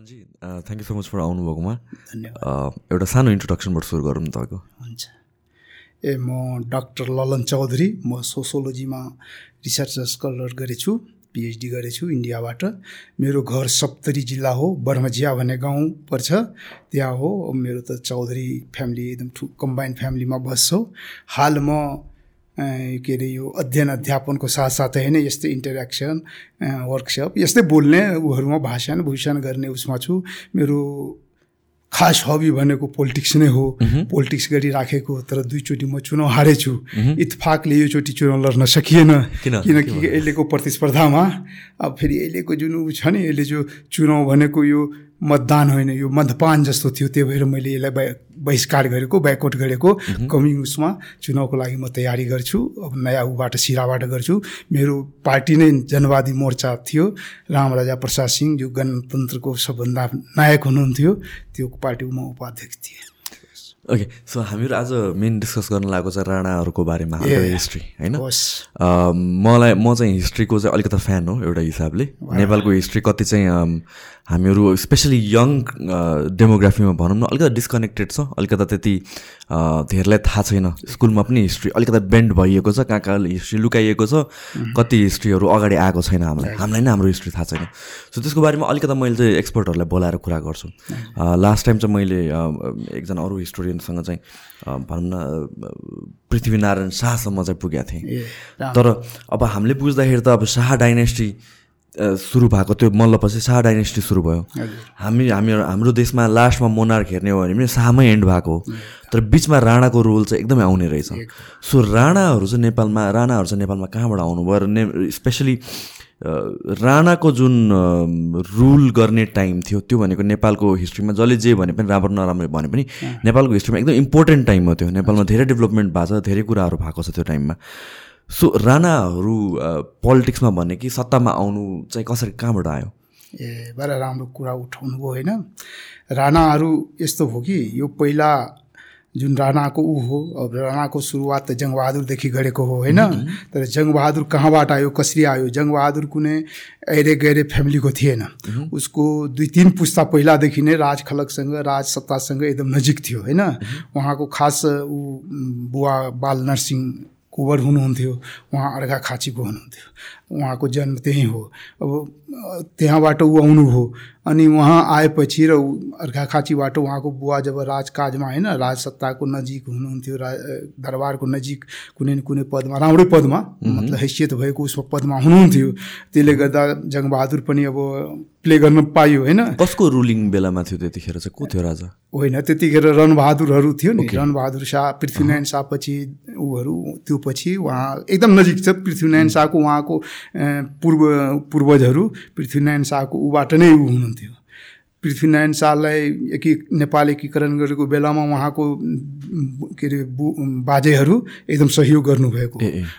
Lalanji thank you so much for आउनुभएकोमा। धन्यवाद। एउटा सानो इन्ट्रोडक्सनबाट सुरु गरौँ न तपाईँको हुन्छ। ए म डक्टर ललन चौधरी म सोसियोलोजीमा रिसर्च स्कलर गरेछु पिएचडी गरेछु इन्डियाबाट। मेरो घर सप्तरी जिल्ला हो बर्मजिया भन्ने गाउँ पर्छ। त्यहाँ हो मेरो त चौधरी फ्यामिली एकदम ठु कम्बाइन्ड फ्यामिलीमा बस्छौँ हाल म के अरे यो अध्ययन अध्यापनको साथसाथै होइन यस्तै इन्टरेक्सन वर्कसप यस्तै बोल्ने उहरूमा भाषण भूषण गर्ने उसमा छु। मेरो खास हबी भनेको पोलिटिक्स नै हो। पोलिटिक्स गरिराखेको तर दुईचोटि म चुनाव हारेछु इतफाकले योचोटि चुनाव लड्न सकिएन। किन? किनकि अहिलेको प्रतिस्पर्धामा अब फेरि अहिलेको जुन ऊ छ नि अहिले जो चुनाव भनेको यो मतदान होइन यो मदपान जस्तो थियो त्यही भएर मैले यसलाई बहिष्कार गरेको ब्याकआउट गरेको कमिङ उसमा चुनावको लागि म तयारी गर्छु। अब नयाँ उबाट सिराबाट गर्छु। मेरो पार्टी नै जनवादी मोर्चा थियो। रामराजा प्रसाद सिंह जो गणतन्त्रको सबभन्दा नायक हुनुहुन्थ्यो त्यो पार्टीको म उपाध्यक्ष थिएँ। ओके सो हामीहरू आज मेन डिस्कस गर्न लागेको छ राणाहरूको बारेमा हिस्ट्री होइन? मलाई म चाहिँ हिस्ट्रीको चाहिँ अलिकति फ्यान हो एउटा हिसाबले। नेपालको हिस्ट्री कति चाहिँ हामीहरू स्पेसली यङ डेमोग्राफीमा भनौँ न अलिकति डिस्कनेक्टेड छ। अलिकति त्यति धेरैलाई थाहा छैन। स्कुलमा पनि हिस्ट्री अलिकति बेन्ड भइएको छ कहाँ कहाँ हिस्ट्री लुकाइएको छ। कति हिस्ट्रीहरू अगाडि आएको छैन हामीलाई। हामीलाई नै हाम्रो हिस्ट्री थाहा छैन। सो त्यसको बारेमा अलिकति मैले चाहिँ एक्सपर्टहरूलाई बोलाएर कुरा गर्छु। लास्ट टाइम चाहिँ मैले एकजना अरू हिस्टोरियनसँग चाहिँ भनौँ न पृथ्वीनारायण शाहसम्म चाहिँ पुगेको थिएँ। तर अब हामीले बुझ्दाखेरि त अब शाह डाइनेस्टी सुरु भएको त्यो मल्लपछि शाह डाइनेस्टी सुरु भयो। हामी हामी हाम्रो देशमा लास्टमा मोनार्क हेर्ने हो भने पनि शाहमै एन्ड भएको हो। तर बिचमा राणाको रोल चाहिँ एकदमै आउने रहेछ। सो राणाहरू चाहिँ नेपालमा राणाहरू चाहिँ नेपालमा कहाँबाट आउनुभयो र ने स्पेसली राणाको जुन रुल गर्ने टाइम थियो त्यो भनेको नेपालको हिस्ट्रीमा जसले जे भने पनि राम्रो नराम्रो भने पनि नेपालको हिस्ट्रीमा एकदम इम्पोर्टेन्ट टाइम हो त्यो। नेपालमा धेरै डेभलपमेन्ट भएको छ धेरै कुराहरू भएको छ त्यो टाइममा सो राणाहरू पोलिटिक्समा भने कि सत्तामा आउनु चाहिँ कसरी कहाँबाट आयो? ए बडा राम्रो कुरा उठाउनु भयो होइन। राणाहरू यस्तो हो कि यो पहिला जुन राणाको ऊ हो अब राणाको सुरुवात त जङ्गबहादुरदेखि गरेको हो होइन। तर जङ्गबहादुर कहाँबाट आयो कसरी आयो? जङ्गबहादुर कुनै ऐरे गैरे फ्यामिलीको थिएन उसको दुई तिन पुस्ता पहिलादेखि नै राज खलकसँग राज सत्तासँग एकदम नजिक थियो होइन। उहाँको खास ऊ बुवा बाल नरसिंह कुँवर हुनुहुन्थ्यो उहाँ अर्घा खाँचीको हुनुहुन्थ्यो। उहाँको जन्म त्यहीँ हो। अब त्यहाँबाट ऊ आउनु हो। अनि उहाँ आएपछि र ऊ अर्घाखाँचीबाट उहाँको बुवा जब राजकाजमा होइन राजसत्ताको नजिक हुनुहुन्थ्यो रा दरबारको नजिक कुनै न कुनै पदमा राम्रै पदमा मतलब हैसियत भएको उसमा पदमा हुनुहुन्थ्यो। त्यसले गर्दा जङ्गबहादुर पनि अब प्ले गर्न पायो होइन? कसको रुलिङ बेलामा थियो त्यतिखेर चाहिँ? को थियो राजा? होइन त्यतिखेर रणबहादुरहरू थियो नि। रणबहादुर शाह पृथ्वीनारायण शाह पछि ऊहरू त्यो पछि उहाँ एकदम नजिक छ। पृथ्वीनारायण शाहको उहाँको पूर्व पूर्वजहरू पृथ्वीनारायण शाहको ऊबाट नै ऊ हुनुहुन्थ्यो पृथ्वीनारायण शाहलाई एकी नेपाल एकीकरण गरेको बेलामा उहाँको के अरे बु बाजेहरू एकदम सहयोग गर्नुभएको।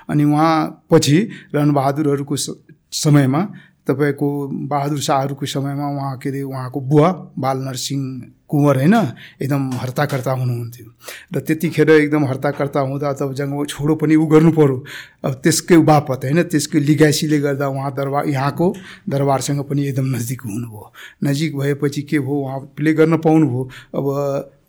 अनि उहाँ पछि रणबहादुरहरूको समयमा तपाईँको बहादुर शाहहरूको समयमा उहाँ के अरे उहाँको बुवा बाल नरसिंह कुँवर होइन एकदम हर्ताकर्ता हुनुहुन्थ्यो। र त्यतिखेर एकदम हर्ताकर्ता हुँदा त जङ्ग छोडो पनि ऊ गर्नु पऱ्यो अब त्यसकै बापत होइन त्यसकै लिगाइसीले गर्दा उहाँ दरबार यहाँको दरबारसँग पनि एकदम नजिक हुनुभयो। नजिक भएपछि के भयो? उहाँ प्ले गर्न पाउनुभयो। अब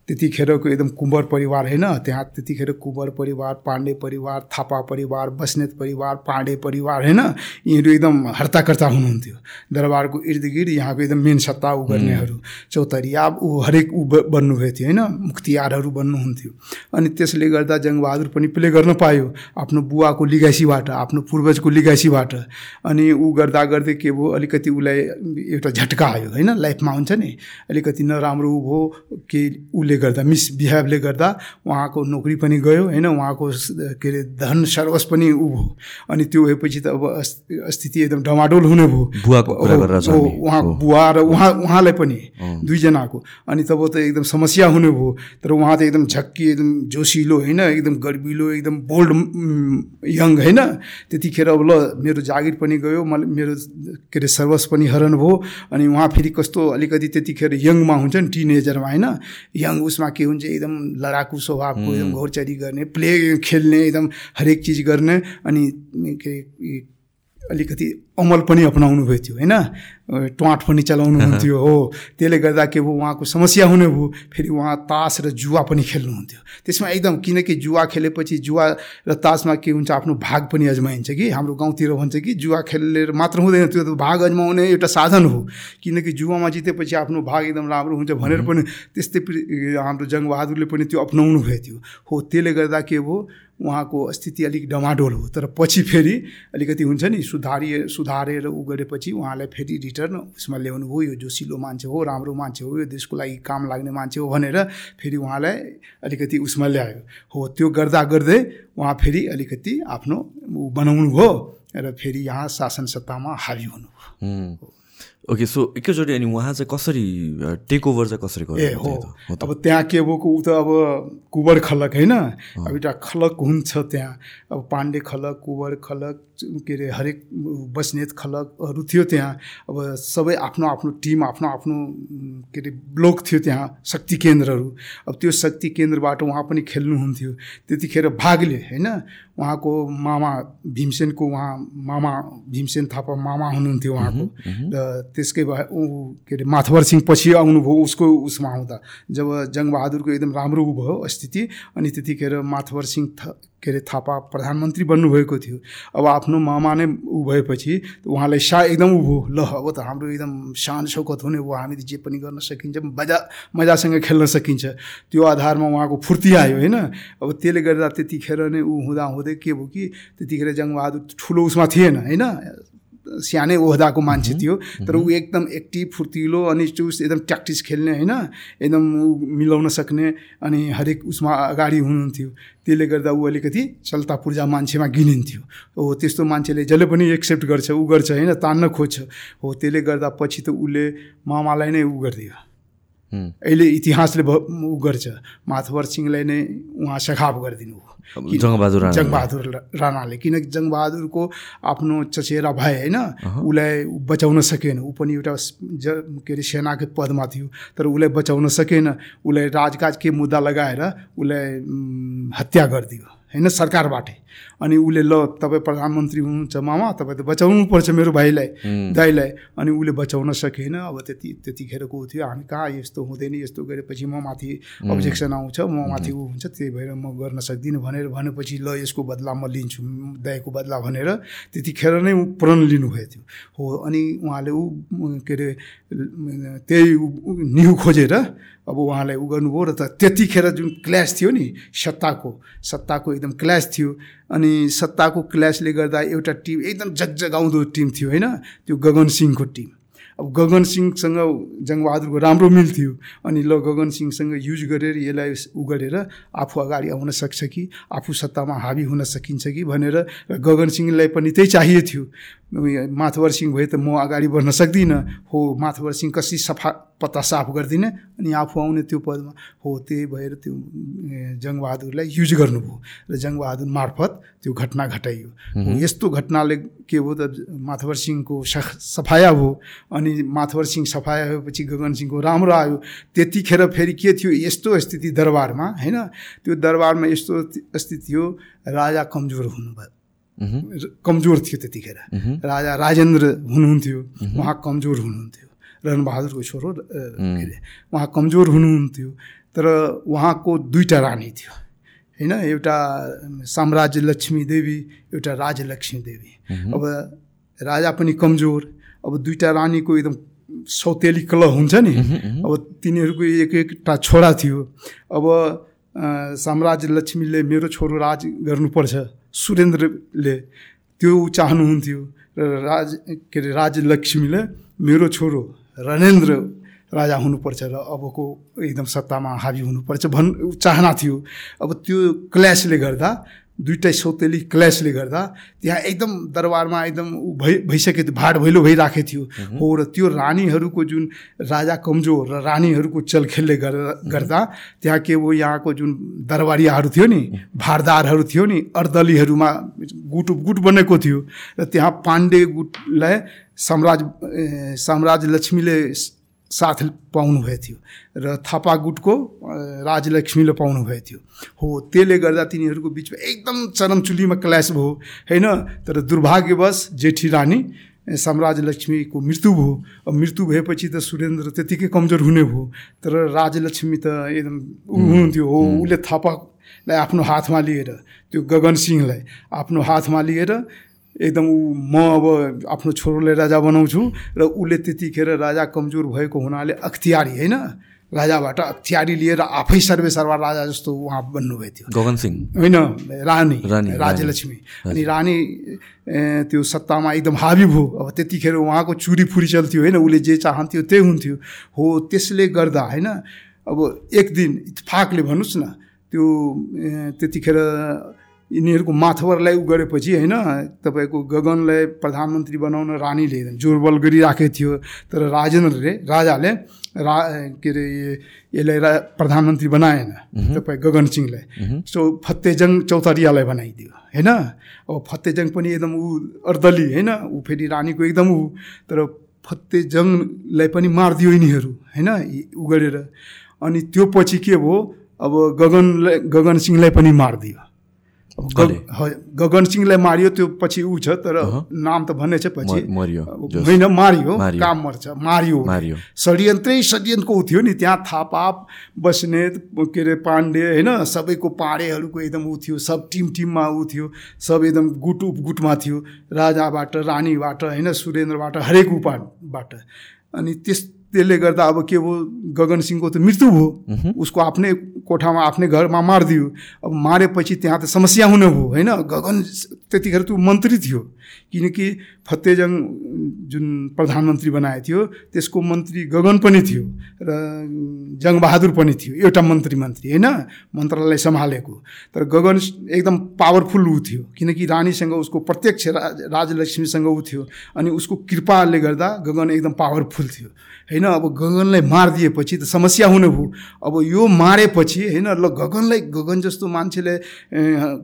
त्यतिखेरको एकदम कुँवर परिवार होइन त्यहाँ त्यतिखेर कुँवर परिवार पाण्डे परिवार थापा परिवार बस्नेत परिवार पाण्डे परिवार होइन यिनीहरू एकदम हर्ताकर्ता हुनुहुन्थ्यो। दरबारको इर्द गिर्द यहाँको एकदम मेन सत्ता ऊ गर्नेहरू चौतरिया ऊ हरेक ऊ बन्नुभएको थियो होइन मुख्तियारहरू बन्नुहुन्थ्यो। अनि त्यसले गर्दा जङ्गबहादुर पनि प्ले गर्न पायो आफ्नो बुवाको लिगाइसीबाट आफ्नो पूर्वजको लिगाइसीबाट अनि ऊ गर्दा गर्दै के भयो अलिकति उसलाई एउटा झट्का आयो होइन लाइफमा हुन्छ नि अलिकति नराम्रो ऊ भयो कि उसले गर्दा मिसबिहेभले गर्दा उहाँको नोकरी पनि गयो होइन? उहाँको के अरे धन सर्वस पनि ऊ भयो। अनि त्यो भएपछि त अब स्थिति एकदम डमाडोल हुने भयो। बुवाको कुरा गरेर छ हो, हामी। उहाँको बुवा र उहाँ उहाँलाई पनि दुईजनाको। अनि तब त एकदम समस्या हुने भयो। तर उहाँ त एकदम झक्की एकदम जोसिलो होइन? एकदम गर्बिलो एकदम बोल्ड यङ होइन? त्यतिखेर अब ल मेरो जागिर पनि गयो मलाई मेरो के अरे सर्वस पनि हरण भयो। अनि उहाँ फेरि कस्तो अलिकति त्यतिखेर यङमा हुन्छ नि टिनेजरमा होइन? यङ उसमा के हुन्छ एकदम लडाकु स्वभावको एकदम घोरचरी गर्ने प्ले खेल्ने एकदम हरेक चिज गर्ने अनि के अरे अलिकति अमल पनि अपनाउनु भएको थियो होइन? ट्वाट पनि चलाउनु हुन्थ्यो हो। त्यसले गर्दा के भयो उहाँको समस्या हुने भयो फेरि उहाँ तास र जुवा पनि खेल्नुहुन्थ्यो त्यसमा एकदम किनकि जुवा खेलेपछि जुवा र तासमा के हुन्छ आफ्नो भाग पनि अजमाइन्छ कि? हाम्रो गाउँतिर भन्छ कि जुवा खेलेर मात्र हुँदैन त्यो त भाग अजमाउने एउटा साधन हो। किनकि जुवामा जितेपछि आफ्नो भाग एकदम राम्रो हुन्छ भनेर पनि त्यस्तै हाम्रो जङ्गबहादुरले पनि त्यो अप्नाउनु भएको थियो। हो त्यसले गर्दा के भयो उहाँको स्थिति अलिक डमाडोल हो। तर पछि फेरि अलिकति हुन्छ नि सुधारिए सुधारेर उ गरेपछि उहाँलाई फेरि रिटर्न उसमा ल्याउनु भयो यो जोसिलो मान्छे हो राम्रो मान्छे हो यो देशको लागि काम लाग्ने मान्छे हो भनेर फेरि उहाँलाई अलिकति उसमा ल्यायो। हो त्यो गर्दा गर्दै उहाँ फेरि अलिकति आफ्नो बनाउनु भयो र फेरि यहाँ शासन सत्तामा हावी हुनुभयो ओके सो एकैचोटि अनि उहाँ चाहिँ कसरी टेक ओभर चाहिँ कसरी गर्नु ए हो। अब त्यहाँ के भएको ऊ त अब कुबर खलक होइन? अब एउटा खलक हुन्छ त्यहाँ। अब पाण्डे खलक कुबर खलक के अरे हरेक बस्नेत खलकहरू थियो त्यहाँ। अब सबै आफ्नो आफ्नो टिम आफ्नो आफ्नो के अरे ब्लक थियो त्यहाँ शक्ति केन्द्रहरू। अब त्यो शक्ति केन्द्रबाट उहाँ पनि खेल्नुहुन्थ्यो। त्यतिखेर भागले होइन? उहाँको मामा भीमसेनको उहाँ मामा भीमसेन थापा मामा हुनुहुन्थ्यो उहाँको र त्यसकै भए ऊ के अरे माथवर सिंह पछि आउनुभयो उसको उसमा आउँदा। जब जङ्गबहादुरको एकदम राम्रो भयो स्थिति अनि त्यतिखेर माथवर सिंह के अरे थापा प्रधानमन्त्री बन्नुभएको थियो। अब आफ्नो मामा नै ऊ भएपछि उहाँलाई सा एकदम ऊ ल अब त हाम्रो एकदम शान शौकत हुने भयो हामीले जे पनि गर्न सकिन्छ मजा मजासँग खेल्न सकिन्छ। त्यो आधारमा उहाँको फुर्ती आयो होइन? अब त्यसले गर्दा त्यतिखेर नै ऊ हुँदै के भयो कि त्यतिखेर जङ्गबहादुर ठुलो उसमा थिएन होइन? सानै ओहदाको मान्छे थियो तर ऊ एकदम एक्टिभ फुर्तिलो अनि चुस एकदम ट्याक्टिस खेल्ने होइन एकदम ऊ मिलाउन सक्ने अनि हरेक उसमा अगाडि हुनुहुन्थ्यो। त्यसले गर्दा ऊ अलिकति चल्ता पूर्जा मान्छेमा गिनिन्थ्यो। हो त्यस्तो मान्छेले जसले पनि एक्सेप्ट गर्छ ऊ गर्छ होइन तान्न खोज्छ। हो त्यसले गर्दा पछि त उसले मामालाई नै ऊ गरिदियो। अहिले इतिहासले ऊ गर्छ। माथवर सिंहलाई नै उहाँ सखाप गरिदिनु हो। जङ्गबहादुर जङ्गबहादुर राणाले। किनकि जङ्गबहादुरको आफ्नो चचेरा भए होइन उसलाई बचाउन सकेन। ऊ पनि एउटा ज के अरे सेनाको पदमा थियो। तर उसलाई बचाउन सकेन। उसलाई राजकाज के मुद्दा लगाएर उसलाई हत्या गरिदियो। होइन सरकारबाटै। अनि उसले ल तपाईँ प्रधानमन्त्री हुनुहुन्छ मामा तपाईँ त बचाउनु पर्छ मेरो भाइलाई दाइलाई अनि उसले बचाउन सकेन। अब त्यति त्यतिखेरको थियो। हामी कहाँ यस्तो हुँदैन यस्तो गरेपछि म माथि अब्जेक्सन आउँछ म माथि ऊ हुन्छ त्यही भएर म गर्न सक्दिनँ भनेर भनेपछि ल यसको बदला म लिन्छु दाइको बदला भनेर त्यतिखेर नै प्रण लिनुभएको थियो। हो अनि उहाँले ऊ के अरे त्यही निहु खोजेर अब उहाँलाई उ गर्नुभयो र त त्यतिखेर जुन क्ल्यास थियो नि सत्ताको सत्ताको एकदम क्ल्यास थियो अनि सत्ताको क्ल्यासले गर्दा एउटा टिम एकदम जगजगाउँदो टिम थियो होइन? त्यो गगन सिंहको टिम। अब गगन सिंहसँग जङ्गबहादुरको राम्रो मिल्थ्यो अनि ल गगन सिंहसँग युज गरेर यसलाई उ गरेर आफू अगाडि आउन सक्छ कि आफू सत्तामा हाबी हुन सकिन्छ कि भनेर गगन सिंहलाई पनि त्यही चाहिए थियो। माथवर सिंह भए त म अगाडि बढ्न सक्दिनँ। हो माथवर सिंह कसरी सफा पत्ता साफ गरिदिनँ अनि आफू आउने त्यो पदमा। हो त्यही भएर त्यो जङ्गबहादुरलाई युज गर्नुभयो र जङ्गबहादुर मार्फत त्यो घटना घटाइयो। यस्तो घटनाले के भयो त माथवर सिंहको सफाया भयो अनि माथवर सिंह सफाया भएपछि गगन सिंहको राम्रो आयो। त्यतिखेर फेरि के थियो यस्तो स्थिति दरबारमा होइन? त्यो दरबारमा यस्तो स्थिति थियो राजा कमजोर हुनुभयो। कमजोर थियो त्यतिखेर। राजा राजेन्द्र हुनुहुन्थ्यो उहाँ कमजोर हुनुहुन्थ्यो। रणबहादुरको छोरो के अरे उहाँ कमजोर हुनुहुन्थ्यो। तर उहाँको दुईवटा रानी थियो। होइन एउटा साम्राज्य लक्ष्मी देवी एउटा राजलक्ष्मी देवी। अब राजा पनि कमजोर। अब दुईवटा रानीको एकदम सौतेली कलह हुन्छ नि। अब तिनीहरूको एक एकवटा छोरा थियो। अब साम्राज्य लक्ष्मीले मेरो छोरो राज गर्नुपर्छ। सुरेन्द्रले त्यो चाहनुहुन्थ्यो र राज के अरे राजलक्ष्मीले मेरो छोरो रणेन्द्र राजा हुनुपर्छ र अबको एकदम सत्तामा हाबी हुनुपर्छ भन् चाहना थियो। अब त्यो क्ल्यासले गर्दा दुइटै सौतेली क्ल्यासले गर्दा त्यहाँ एकदम दरबारमा एकदम भइ भइसकेको थियो भाड भैलो भइराखेको थियो। हो। र त्यो रानीहरूको जुन राजा कमजोर र रानीहरूको चलखेलले गर्दा त्यहाँ के हो यहाँको जुन दरबारियाहरू थियो नि भारदारहरू थियो नि अर्दलीहरूमा गुट गुट बनेको थियो। र त्यहाँ पाण्डे गुटलाई साम्राज्य साम्राज्य लक्ष्मीले साथ पाउनुभएको थियो र थापा गुटको राजलक्ष्मीले पाउनुभएको थियो। हो त्यसले गर्दा तिनीहरूको बिचमा एकदम चरमचुलीमा क्ल्यास भयो होइन? तर दुर्भाग्यवश जेठी रानी साम्राज्य लक्ष्मीको मृत्यु भयो। अब मृत्यु भएपछि त सुरेन्द्र त्यतिकै कमजोर हुने भयो। तर राजलक्ष्मी त एकदम हुनुहुन्थ्यो। हो उसले थापालाई आफ्नो हातमा लिएर त्यो गगन सिंहलाई आफ्नो हातमा लिएर एकदम ऊ म अब आफ्नो छोरोलाई राजा बनाउँछु र उसले त्यतिखेर राजा कमजोर भएको हुनाले अख्तियारी होइन? राजाबाट अख्तियारी लिएर आफै सर्वे सर्वा राजा जस्तो उहाँ बन्नुभएको थियो। गगन सिंह। होइन? रानी। रानी, राजलक्ष्मी। अनि रानी त्यो सत्तामा एकदम हाबी भयो। अब त्यतिखेर उहाँको चुरी फुरी चल्थ्यो होइन? उसले जे चाहन्थ्यो त्यही हुन्थ्यो। हो त्यसले गर्दा होइन? अब एक दिन इतफाकले भन्नुहोस् न त्यो त्यतिखेर यिनीहरूको माथवरलाई उ गरेपछि होइन तपाईँको गगनलाई प्रधानमन्त्री बनाउन रानीले जोरबल गरिराखेको थियो। तर राजेन्द्रले राजाले रा के अरे यसलाई रा प्रधानमन्त्री बनाएन तपाईँ गगन सिंहलाई। सो फतेजङ चौतरियालाई बनाइदियो होइन? अब फतेजङ पनि एकदम ऊ अर्दली होइन? ऊ फेरि रानीको एकदम ऊ तर फतेजङलाई पनि मारिदियो यिनीहरू होइन? उ गरेर। अनि त्यो पछि के भयो? अब गगनलाई गगन सिंहलाई पनि मारिदियो। गगन सिंहलाई मारियो त्यो पछि ऊ छ तर नाम त भन्ने छ पछि। होइन मारियो काम मर्छ मारियो। मारियो। षड्यन्त्रै षड्यन्त्रको थियो नि त्यहाँ थापा बस्नेत के अरे पाण्डे होइन सबैको पाँडेहरूको एकदम ऊ थियो सब टिम टिममा ऊ थियो सब एकदम गुट उपगुटमा थियो राजाबाट रानीबाट होइन सुरेन्द्रबाट हरेक उपाबाट अनि त्यस त्यसले गर्दा अब के भयो गगन सिंहको त मृत्यु भयो। उसको आफ्नै कोठामा आफ्नै घरमा मारिदियो। अब मारेपछि त्यहाँ त समस्या हुने भयो होइन? गगन त्यतिखेर त्यो मन्त्री थियो। किनकि फतेजङ जुन प्रधानमन्त्री बनाएको थियो त्यसको मन्त्री गगन पनि थियो। र जङ्गबहादुर पनि थियो एउटा मन्त्री मन्त्री होइन? मन्त्रालय सम्हालेको। तर गगन एकदम पावरफुल ऊ थियो किनकि रानीसँग उसको प्रत्यक्ष राज राजलक्ष्मीसँग ऊ थियो अनि उसको कृपाले गर्दा गगन एकदम पावरफुल थियो होइन? अब गगनलाई मारिदिएपछि त समस्या हुने भयो अब यो मारेपछि होइन? ल गगनलाई गगन जस्तो मान्छेले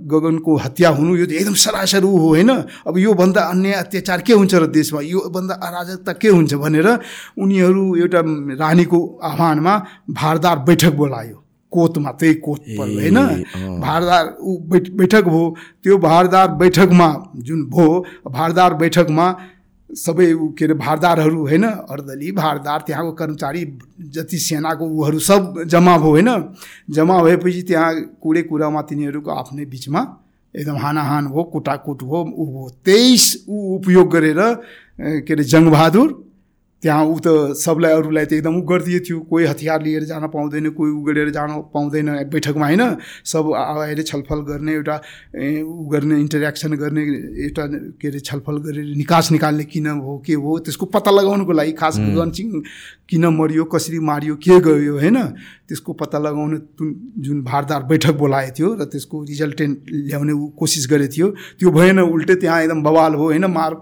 गगनको हत्या हुनु यो त एकदम सरासर ऊ हो होइन? अब योभन्दा अन्य अत्याचार के हुन्छ र देशमा? योभन्दा अराजकता के हुन्छ भनेर उनीहरू एउटा रानीको आह्वानमा भारदार बैठक बोलायो। कोतमा त्यही कोत होइन? भारदार ऊ बैठक भयो। त्यो भारदार बैठकमा जुन भयो भारदार बैठकमा सबै के अरे भारदारहरू होइन? अर्दली भारदार त्यहाँको कर्मचारी जति सेनाको उहरू सब जम्मा भयो होइन? जम्मा भएपछि त्यहाँ कुरै कुरामा तिनीहरूको आफ्नै बिचमा एकदम हानाहान हो कुटाकुट हो ऊ हो तेइस ऊ उपयोग गरेर के अरे जङ्गबहादुर त्यहाँ ऊ त सबलाई अरूलाई त एकदम उ गरिदिएको थियो। कोही हतियार लिएर जान पाउँदैन कोही उ गरेर जान पाउँदैन। बैठकमा होइन सब आएर छलफल गर्ने एउटा उ गर्ने इन्टरेक्सन गर्ने एउटा के अरे छलफल गरेर निकास निकाल्ने किन हो के हो त्यसको पत्ता लगाउनुको लागि खास गन्सिङ किन मरियो कसरी मारियो के गयो होइन त्यसको पत्ता लगाउन जुन भारदार बैठक बोलाएको थियो र त्यसको रिजल्टेन्ट ल्याउने कोसिस गरेको थियो। त्यो भएन उल्टै त्यहाँ एकदम बवाल हो होइन मार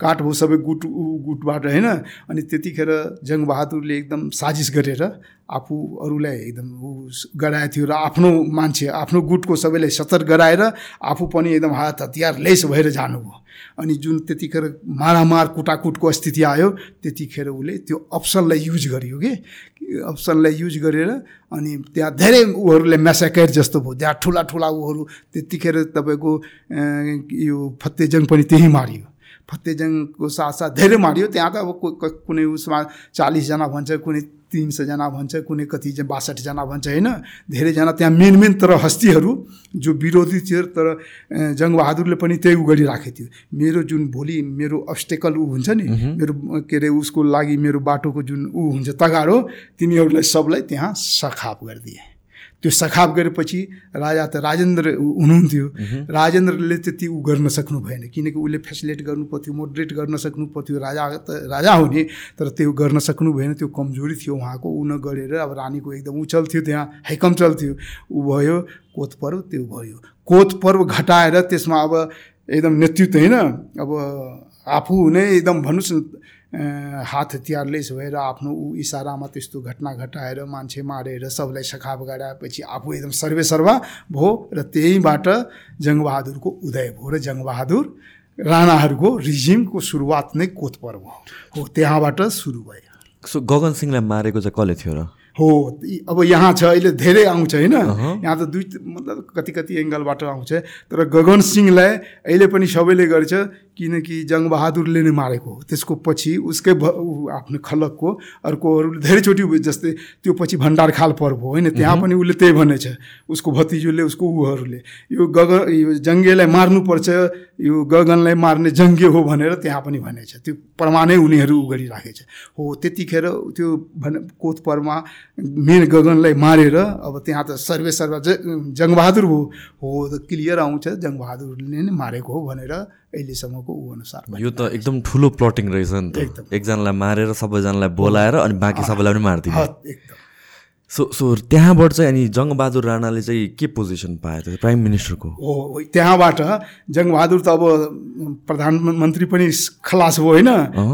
काट भयो सबै गुट गुटबाट होइन अनि त्यतिखेर जङ्गबहादुरले एकदम साजिस गरेर आफू अरूलाई एकदम ऊ गराएको थियो र आफ्नो मान्छे आफ्नो गुटको सबैलाई सतर्क गराएर आफू पनि एकदम हात हतियार लेस भएर जानुभयो। अनि जुन त्यतिखेर मारामार कुटाकुटको स्थिति आयो त्यतिखेर उसले त्यो अप्सनलाई युज गरियो कि? अप्सनलाई युज गरेर अनि त्यहाँ धेरै उहरूले म्यासाकेट जस्तो भयो। त्यहाँ ठुला ठुला उहरू त्यतिखेर तपाईँको यो फतेजङ पनि त्यही मारियो। फतेजङको साथसाथ धेरै मारियो। त्यहाँ त अब कुनै उसमा चालिसजना भन्छ कुनै तिन सयजना भन्छ कुनै कति बासठीजना भन्छ होइन? धेरैजना त्यहाँ मेन मेन तर हस्तीहरू जो विरोधी थियो तर जङ्गबहादुरले पनि त्यही उ गरिराखेको थियो। मेरो जुन भोलि मेरो अस्टेकल ऊ हुन्छ नि मेरो के अरे उसको लागि मेरो बाटोको जुन ऊ हुन्छ तगारो तिनीहरूलाई सबलाई त्यहाँ सखाप गरिदिए। त्यो सखाप गरेपछि राजा त राजेन्द्र हुनुहुन्थ्यो। राजेन्द्रले त्यति ऊ गर्न सक्नु भएन किनकि उसले फेसिलेट गर्नु पर्थ्यो मोडरेट गर्न सक्नु पर्थ्यो। राजा त राजा हुने तर त्यो गर्न सक्नु भएन त्यो कमजोरी थियो उहाँको। ऊ नगरेर अब रानीको एकदम ऊ चल्थ्यो त्यहाँ हैकम चल्थ्यो। ऊ भयो कोत पर्व त्यो भयो। कोत पर्व घटाएर त्यसमा अब एकदम नेतृत्व होइन? अब आफू नै एकदम भन्नुहोस् न हात हतियारले भएर आफ्नो ऊ इसारामा त्यस्तो घटना घटाएर मान्छे मारेर सबलाई सखाप गराएपछि आफू एकदम सर्वे सर्वा भयो र त्यहीँबाट जङ्गबहादुरको उदय भयो र जङ्गबहादुर राणाहरूको रिजिमको सुरुवात नै कोत पर्व हो त्यहाँबाट सुरु भयो। सो गगन सिंहलाई मारेको चाहिँ कसले थियो र? हो अब यहाँ छ अहिले धेरै आउँछ होइन। यहाँ त दुई मतलब कति कति एङ्गलबाट आउँछ। तर गगन सिंहलाई अहिले पनि सबैले गर्छ किनकि जङ्गबहादुरले नै मारेको हो। त्यसको पछि उसकै भ आफ्नो खलकको अर्कोहरूले धेरैचोटि जस्तै त्यो पछि भण्डार खाल पर्व हो होइन? त्यहाँ पनि उसले त्यही भनेछ। उसको भतिजुले उसको उहरूले यो गगन यो जङ्गेलाई मार्नुपर्छ यो गगनलाई मार्ने जङ्गे हो भनेर त्यहाँ पनि भनेछ। त्यो प्रमाणै उनीहरू उ गरिराखेछ। हो त्यतिखेर त्यो भन कोत परमा मेन गगनलाई मारेर अब त्यहाँ त सर्वे सर्व जङ्गबहादुर हो। हो त क्लियर आउँछ जङ्गबहादुरले नै मारेको हो भनेर अहिलेसम्मको ऊ अनुसार। यो त एकदम ठुलो प्लटिङ रहेछ नि त। एकजनालाई मारेर सबैजनालाई बोलाएर अनि बाँकी सबैलाई पनि मारिदिने। हद एकदम। सो सो त्यहाँबाट चाहिँ अनि जङ्गबहादुर राणाले चाहिँ के पोजिसन त प्राइम मिनिस्टरको? हो त्यहाँबाट जङ्गबहादुर त अब प्रधानमन्त्री पनि खलास भयो होइन।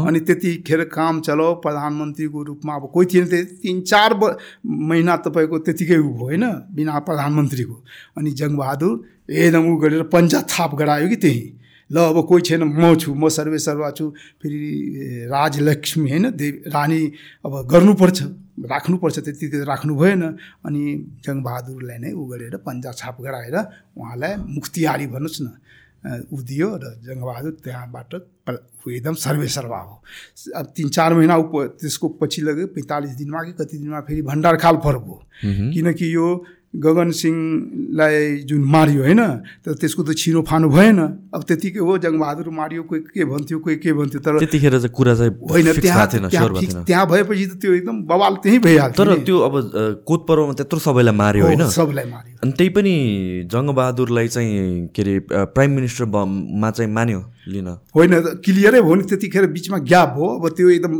अनि त्यतिखेर काम चलाओ प्रधानमन्त्रीको रूपमा अब कोही थिएन त्यो तिन चार महिना तपाईँको त्यतिकै उ भयो होइन बिना प्रधानमन्त्रीको। अनि जङ्गबहादुर एकदम उ गरेर पन्जा थाप गरायो कि त्यही। ल अब कोही छैन म छु म सर्वे सर्वा छु। फेरि राजलक्ष्मी होइन देवी रानी अब गर्नुपर्छ राख्नुपर्छ त्यति राख्नु भएन। अनि जङ्गबहादुरलाई नै उ गरेर पन्जा छाप गराएर उहाँलाई मुख्तियारी भन्नुहोस् न। उ दियो र जङ्गबहादुर त्यहाँबाट एकदम सर्वे सर्वा हो। अब तिन चार महिना उप त्यसको पछि लग्यो पैँतालिस दिनमा कि कति दिनमा फेरि भण्डारखाल पर्व हो। किनकि यो गगन सिंहलाई जुन मारियो होइन तर त्यसको त छिनो फानो भएन। अब त्यतिकै हो जङ्गबहादुर मारियो कोही के भन्थ्यो कोही के भन्थ्यो तर त्यतिखेर चाहिँ कुरा चाहिँ होइन त्यहाँ त्यहाँ भएपछि त त्यो एकदम बवाल त्यहीँ भइहाल्थ्यो तर। त्यो अब कोत पर्वमा त्यत्रो सबैलाई मार्यो होइन? सबलाई मार्यो। अनि त्यही पनि जङ्गबहादुरलाई चाहिँ के अरे प्राइम मिनिस्टर मा चाहिँ मान्यो लिन। होइन क्लियरै हो नि त्यतिखेर बिचमा ग्याप हो। अब त्यो एकदम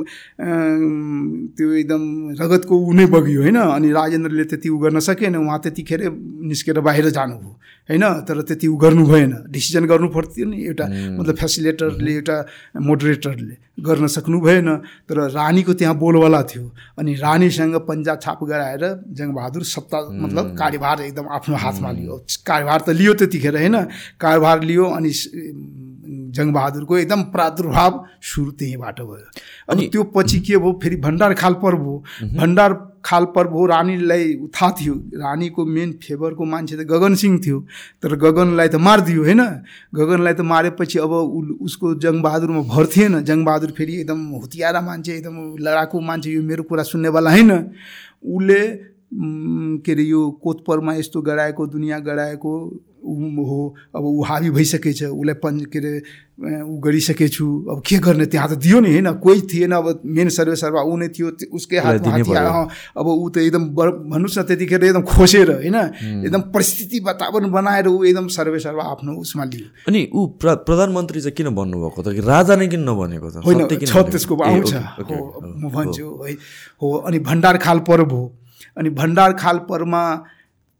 त्यो एकदम रगतको ऊ नै बग्यो होइन? अनि राजेन्द्रले त्यति उ गर्न सकेन उहाँ त्यतिखेरै निस्केर बाहिर जानुभयो होइन? तर त्यति उ गर्नु भएन। डिसिजन गर्नु पर्थ्यो नि एउटा मतलब फेसिलेटरले एउटा मोडरेटरले गर्न सक्नु भएन। तर रानीको त्यहाँ बोलवाला थियो। अनि रानीसँग पन्जा छाप गराएर जङ्गबहादुर सत्ता मतलब कार्यभार एकदम आफ्नो हातमा लियो। कार्यभार त लियो त्यतिखेर होइन? कार्यभार लियो अनि जङ्गबहादुरको एकदम प्रादुर्भाव सुरु त्यहीँबाट भयो। अनि त्यो पछि के भयो? फेरि भण्डार खाल पर्व हो। भण्डार खाल पर्व हो रानीलाई थाहा थियो। रानीको मेन फेभरको मान्छे त गगन सिंह थियो। तर गगनलाई त मारिदियो होइन? गगनलाई त मारेपछि अब उ- उसको जङ्गबहादुरमा भर थिएन। जङ्गबहादुर फेरि एकदम हुतियारा मान्छे एकदम लडाकु मान्छे यो मेरो कुरा सुन्नेवाला होइन? उसले के अरे यो कोतपरमा यस्तो गराएको दुनियाँ गराएको हो अब ऊ हाबी भइसकेछ उसलाई पन् के अरे ऊ गरिसकेछु अब के गर्ने त्यहाँ त दियो नि होइन? कोही थिएन अब मेन सर्वे सर्वा ऊ नै थियो उसकै हातमा अब ऊ त एकदम बर- भन्नुहोस् न त्यतिखेर एकदम खोसेर होइन? एकदम परिस्थिति वातावरण बनाएर ऊ एकदम सर्वे सर्वा आफ्नो उसमा लियो। अनि ऊ प्र प्रधानमन्त्री चाहिँ किन भन्नुभएको त? राजा नै किन नभनेको त? होइन छ? त्यसको आउँछ हो, म भन्छु है हो अनि भण्डार खाल पर्व हो। अनि भण्डार खाल पर्वमा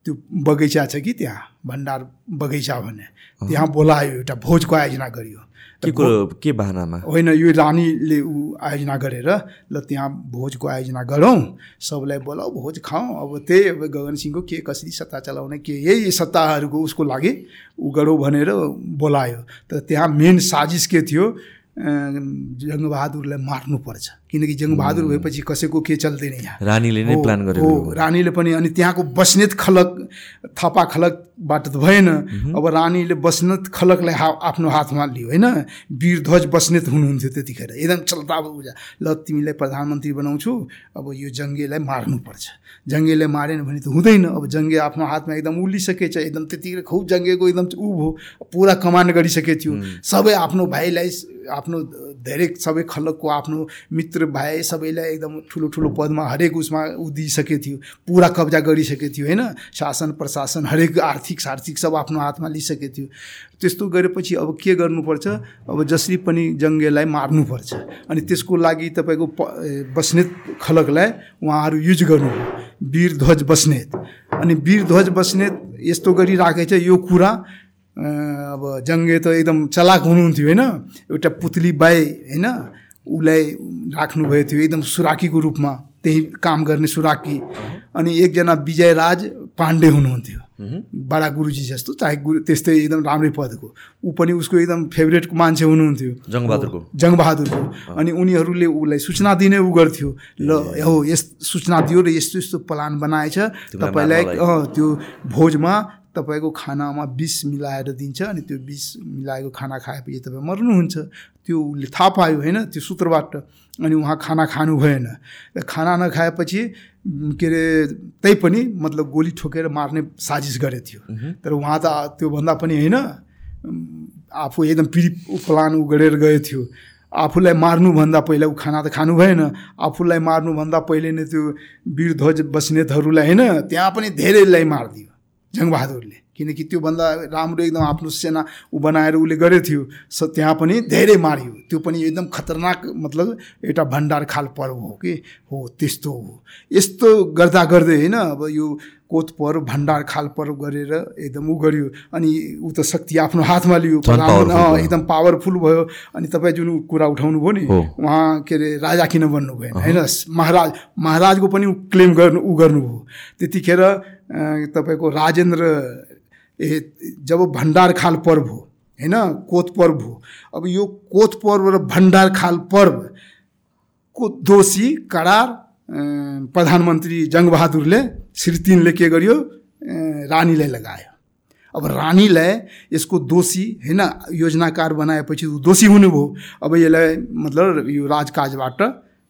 त्यो बगैँचा छ कि त्यहाँ? भण्डार बगैँचा भन्ने त्यहाँ बोलायो एउटा भोजको आयोजना गरियो। के कुरो के बाहनामा? होइन यो रानीले ऊ आयोजना गरेर ल त्यहाँ भोजको आयोजना गरौँ। सबलाई बोलाऊ भोज खाउँ अब त्यही अब गगन सिंहको के कसरी सत्ता चलाउने के यही सत्ताहरूको उसको लागि ऊ गरौँ भनेर बोलायो। तर त्यहाँ मेन साजिस के थियो? जङ्गबहादुरलाई मार्नुपर्छ। किनकि जङ्गबहादुर भएपछि कसैको के चल्दैन यहाँ? रानीले नै प्लान गरेको हो। रानीले पनि अनि त्यहाँको बस्नेत खलक थपा खलकबाट त भएन। अब रानीले बस्नेत खलकलाई हा आफ्नो हातमा लियो होइन? वीरध्वज बस्नेत हुनुहुन्थ्यो त्यतिखेर। एकदम चल्ता बुझा ल तिमीलाई प्रधानमन्त्री बनाउँछु। अब यो जङ्गेलाई मार्नुपर्छ जङ्गेलाई मारेन भने त हुँदैन। अब जङ्गे आफ्नो हातमा एकदम उलिसकेछ एकदम त्यतिखेर खुब जङ्गेको एकदम ऊ भयो। पुरा कमान्ड गरिसकेको थियो। सबै आफ्नो भाइलाई आफ्नो धेरै सबै खलकको आफ्नो मित्र भाइ सबैलाई एकदम ठुलो ठुलो पदमा हरेक उसमा ऊ दिइसकेको थियो। पुरा कब्जा गरिसकेको थियो होइन? शासन प्रशासन हरेक आर्थिक सार्थिक सब आफ्नो हातमा लिइसकेको थियो। त्यस्तो गरेपछि अब के गर्नुपर्छ? अब जसरी पनि जङ्गेलाई मार्नुपर्छ। अनि त्यसको लागि तपाईँको प बस्नेत खलकलाई उहाँहरू युज गर्नु वीरध्वज बस्नेत। अनि वीरध्वज बस्नेत यस्तो गरिराखेछ यो कुरा अब जङ्गे त एकदम चलाक हुनुहुन्थ्यो होइन? एउटा पुतली बाई होइन? उसलाई राख्नुभएको थियो एकदम सुराकीको रूपमा त्यही काम गर्ने सुराकी। अनि एकजना विजयराज पाण्डे हुनुहुन्थ्यो। बडा गुरुजी जस्तो चाहे गुरु त्यस्तै एकदम राम्रै पदको। ऊ पनि उसको एकदम फेभरेटको मान्छे हुनुहुन्थ्यो। जङ्गबहादुरको। जङ्गबहादुरको। अनि उनीहरूले उसलाई सूचना दिने ऊ गर्थ्यो ल हो यस सूचना दियो र यस्तो यस्तो प्लान बनाएछ। तपाईँलाई त्यो भोजमा तपाईँको खानामा विष मिलाएर दिन्छ अनि त्यो विष मिलाएको खाना खाएपछि तपाईँ मर्नुहुन्छ। त्यो उसले थाहा पायो होइन? त्यो सूत्रबाट। अनि उहाँ खाना खानु भएन। र खाना नखाएपछि के अरे तै पनि मतलब गोली ठोकेर मार्ने साजिस गरेको थियो। तर उहाँ त त्योभन्दा पनि होइन आफू एकदम पिडी प्लान उ गरेर गएको थियो। आफूलाई मार्नुभन्दा पहिला ऊ खाना त खानु भएन। आफूलाई मार्नुभन्दा पहिले नै त्यो वीर ध्वज बस्नेतहरूलाई होइन त्यहाँ पनि धेरैलाई मारिदियो। जङ्गबहादुरले। किनकि त्योभन्दा राम्रो एकदम आफ्नो सेना ऊ बनाएर उसले गरेको थियो स त्यहाँ पनि धेरै मारियो। त्यो पनि एकदम खतरनाक मतलब एउटा भण्डार खाल पर्व हो कि? हो त्यस्तो हो। यस्तो गर्दा गर्दै होइन अब यो कोत पर्व भण्डार खाल पर्व गरेर एकदम ऊ गर्यो। अनि ऊ त शक्ति आफ्नो हातमा लियो। एकदम पावरफुल भयो। अनि तपाईँ जुन कुरा उठाउनु भयो नि। उहाँ के अरे राजा किन बन्नु भएन होइन महाराज महाराजको पनि क्लेम गर्नु ऊ गर्नुभयो। त्यतिखेर तपाईँको राजेन्द्र ए जब भण्डार खाल पर्व हो होइन कोत पर्व हो। अब यो कोत पर्व र भण्डार खाल पर्व को दोषी करार प्रधानमन्त्री जङ्गबहादुरले श्री तिनले के गर्यो? रानीलाई लगायो। अब रानीलाई यसको दोषी होइन योजनाकार बनाएपछि ऊ दोषी हुनुभयो। अब यसलाई मतलब यो राजकाजबाट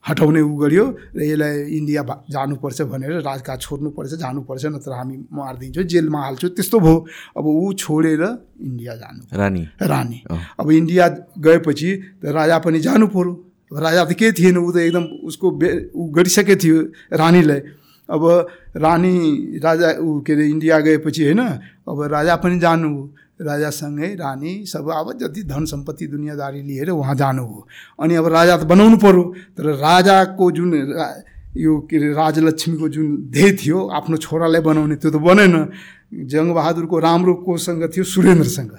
हटाउने ऊ गर्यो र यसलाई इन्डिया जानुपर्छ भनेर राजकाज छोड्नुपर्छ जानुपर्छ नत्र हामी मारिदिन्छौँ जेलमा हाल्छौँ त्यस्तो भयो। अब ऊ छोडेर इन्डिया जानु रानी। रानी। अब इन्डिया गएपछि त राजा पनि जानु अब राजा त केही थिएन ऊ त एकदम उसको बे ऊ गरिसकेको थियो रानीलाई। अब रानी राजा ऊ के अरे इन्डिया गएपछि होइन अब राजा पनि जानु राजासँगै रानी सब अब जति धन सम्पत्ति दुनियाँदारी लिएर उहाँ जानु हो। अनि अब राजा त बनाउनु पर्यो। तर राजाको जुन रा- यो के अरे राजलक्ष्मीको जुन ध्येय थियो आफ्नो छोरालाई बनाउने त्यो त बनेन। जङ्गबहादुरको राम्रो कोसँग थियो सुरेन्द्रसँग।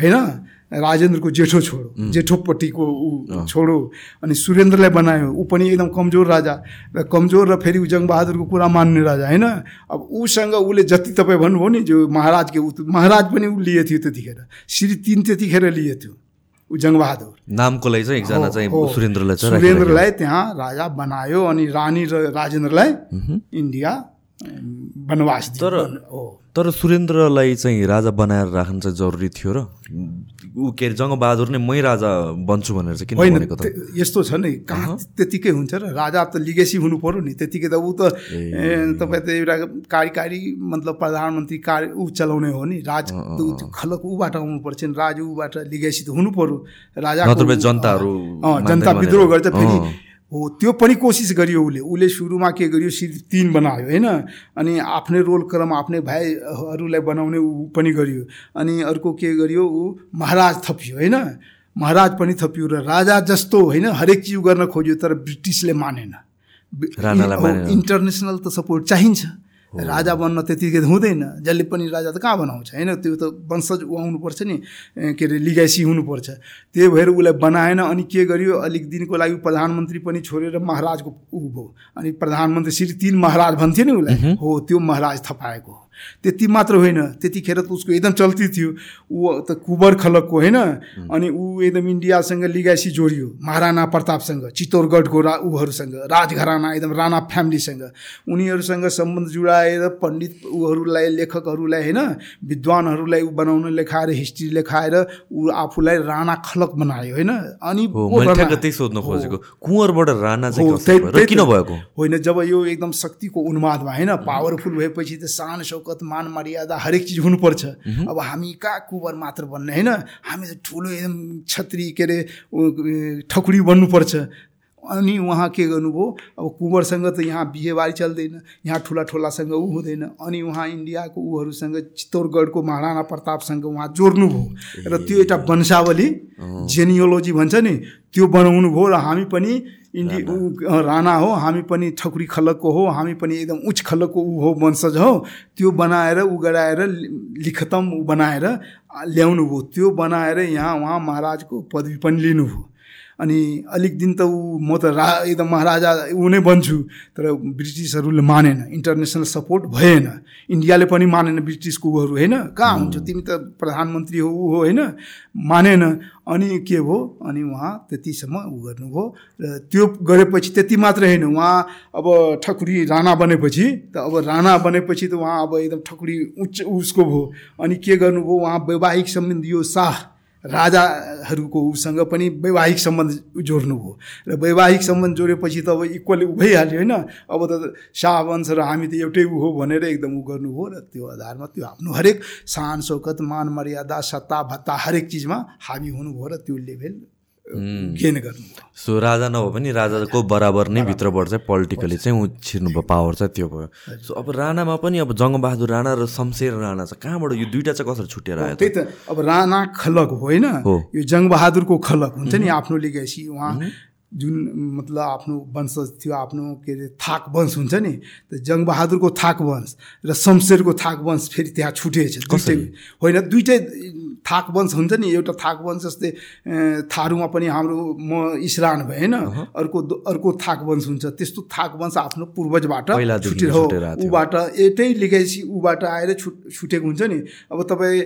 होइन? राजेन्द्रको जेठो छोरो जेठोपट्टिको ऊ छोरो अनि सुरेन्द्रलाई बनायो। ऊ पनि एकदम कमजोर राजा र कमजोर र फेरि ऊ जङ्गबहादुरको कुरा मान्ने राजा होइन? अब उसँग उसले जति तपाईँ भन्नुभयो नि जो महाराजके ऊ महाराज पनि ऊ लिए थियो त्यतिखेर। श्री तिन त्यतिखेर लिए थियो ऊ जङ्गबहादुर नामको लागि चाहिँ एकजना चाहिँ। सुरेन्द्रलाई। सुरेन्द्रलाई त्यहाँ राजा बनायो अनि रानी र राजेन्द्रलाई इन्डिया वनवास तर- तर सुरेन्द्रलाई चाहिँ राजा बनाएर राख्नु चाहिँ जरुरी थियो र ऊ के अरे जङ्गबहादुर नै मै राजा बन्छु भनेर चाहिँ किन भनेको त? यस्तो छ नि कहाँ त्यतिकै हुन्छ र? राजा त लिगेसी हुनु पर्यो नि त्यतिकै त ऊ त तपाईँ त एउटा कार्यकारी मतलब प्रधानमन्त्री कार्य ऊ चलाउने हो नि राज खलक ऊबाट आउनुपर्छ नि राज ऊबाट लिगेसी त हुनु पर्यो। राजा जनताहरू जनता विद्रोह। गर्छ फेरि। हो त्यो पनि कोसिस गरियो उसले। उसले सुरुमा के गरियो सिधै तिन बनायो होइन? अनि आफ्नै रोल क्रम आफ्नै भाइहरूलाई बनाउने ऊ पनि गरियो। अनि अर्को के गरियो ऊ महाराज थपियो होइन? महाराज पनि थपियो र राजा जस्तो होइन? हरेक चिज गर्न खोज्यो तर ब्रिटिसले मानेन। इन्टरनेसनल त सपोर्ट चाहिन्छ। राजा बन्न त्यतिकै हुँदैन। जसले पनि राजा त कहाँ बनाउँछ? होइन त्यो त वंशज ऊ आउनुपर्छ नि के अरे लिगाइसी हुनुपर्छ। त्यही भएर उसलाई बनाएन अनि के गर्यो? अलिक दिनको लागि प्रधानमन्त्री पनि छोडेर महाराजको ऊ भयो। अनि प्रधानमन्त्री श्री तिन महाराज भन्थ्यो नि उसलाई। हो त्यो महाराज थपाएको। हो त्यति मात्र होइन। त्यतिखेर त उसको एकदम चल्ती थियो। ऊ त कुबर खलकको होइन। अनि ऊ एकदम इन्डियासँग लिगाइसी जोडियो। महाराणा प्रतापसँग चित्तौरगढको रा ऊहरूसँग राजघराना एकदम राणा फ्यामिलीसँग। उनीहरूसँग सम्बन्ध जुडाएर पण्डित ऊहरूलाई लेखकहरूलाई होइन विद्वानहरूलाई ऊ बनाउन लेखाएर हिस्ट्री लेखाएर ऊ आफूलाई राणा खलक बनायो होइन। अनि सोध्न खोजेको। कुँवरबाट राणा किन भएको? होइन जब यो एकदम शक्तिको उन्मादमा होइन पावरफुल भएपछि त शान शौकत मान मर्यादा हरेक चिज हुनुपर्छ अब हामी कहाँ कुबर मात्र बन्ने होइन? हामी त ठुलो एकदम छत्री के अरे ठकुरी बन्नुपर्छ अनि उहाँ के गर्नुभयो? अब कुँवरसँग त यहाँ बिहेबारी चल्दैन यहाँ ठुला ठुलासँग ऊ हुँदैन। अनि उहाँ इन्डियाको ऊहरूसँग चित्तौरगढको महाराणा प्रतापसँग उहाँ जोड्नुभयो। र त्यो एउटा वंशावली जेनियोलोजी भन्छ नि त्यो बनाउनु भयो र हामी पनि इन्डि ऊ राणा हो हामी पनि ठकुरी खलकको हो हामी पनि एकदम उच्च खलकको ऊ हो वंशज हो। त्यो बनाएर ऊ गराएर लिखतम बनाएर आ, ल्याउनु भयो त्यो बनाएर यहाँ उहाँ महाराजको पदवी पनि लिनुभयो। अनि अलिक दिन त ऊ म त रा एकदम महाराजा ऊ नै बन्छु। तर ब्रिटिसहरूले मानेन इन्टरनेसनल सपोर्ट भएन। इन्डियाले पनि मानेन ब्रिटिसको उहरू होइन? कहाँ हुन्छ तिमी त प्रधानमन्त्री हो ऊ हो होइन? मानेन। अनि के भयो? अनि उहाँ त्यतिसम्म ऊ गर्नुभयो। र त्यो गरेपछि त्यति मात्रै होइन उहाँ अब ठकुरी राणा बनेपछि त अब राणा बनेपछि त उहाँ अब एकदम ठकुरी उच्च उसको भयो। अनि के गर्नुभयो? उहाँ वैवाहिक सम्बन्ध यो शाह राजाहरूको उसँग पनि वैवाहिक सम्बन्ध जोड्नुभयो र वैवाहिक सम्बन्ध जोडेपछि त अब इक्वली उ भइहाल्यो होइन। अब त शाह वंश र हामी त एउटै ऊ हो भनेर एकदम ऊ गर्नुभयो र त्यो आधारमा त्यो आफ्नो हरेक सान शौकत मान मर्यादा सत्ता भत्ता हरेक चिजमा हाबी हुनुभयो र त्यो लेभल गेन गर्नुभयो सो राजा नभए पनि राजाको बराबर नै भित्रबाट चाहिँ पोलिटिकली चाहिँ ऊ छिर्नुभयो पावर चाहिँ त्यो भयो। सो अब राणामा पनि अब जङ्गबहादुर राणा र शमशेर राणा चाहिँ कहाँबाट यो दुइटा चाहिँ कसरी छुटेर आयो त? त्यही त अब राणा खलक होइन। हो। यो जङ्गबहादुरको खलक हुन्छ नि आफ्नो लिगेसी उहाँ जुन मतलब आफ्नो वंशज थियो आफ्नो के अरे थाक वंश हुन्छ नि त जङ्गबहादुरको थाक वंश र शमशेरको थाक वंश फेरि त्यहाँ छुटेछ। होइन दुइटै थाक वंश हुन्छ नि एउटा थाक वंश जस्तै थारूमा पनि हाम्रो म इसरान भएँ होइन अर्को अर्को थाक वंश हुन्छ। त्यस्तो थाक वंश आफ्नो पूर्वजबाट छुटेर हो। ऊबाट एउटै लिगेसी ऊबाट आएर छुट छुटेको हुन्छ नि। अब तपाईँ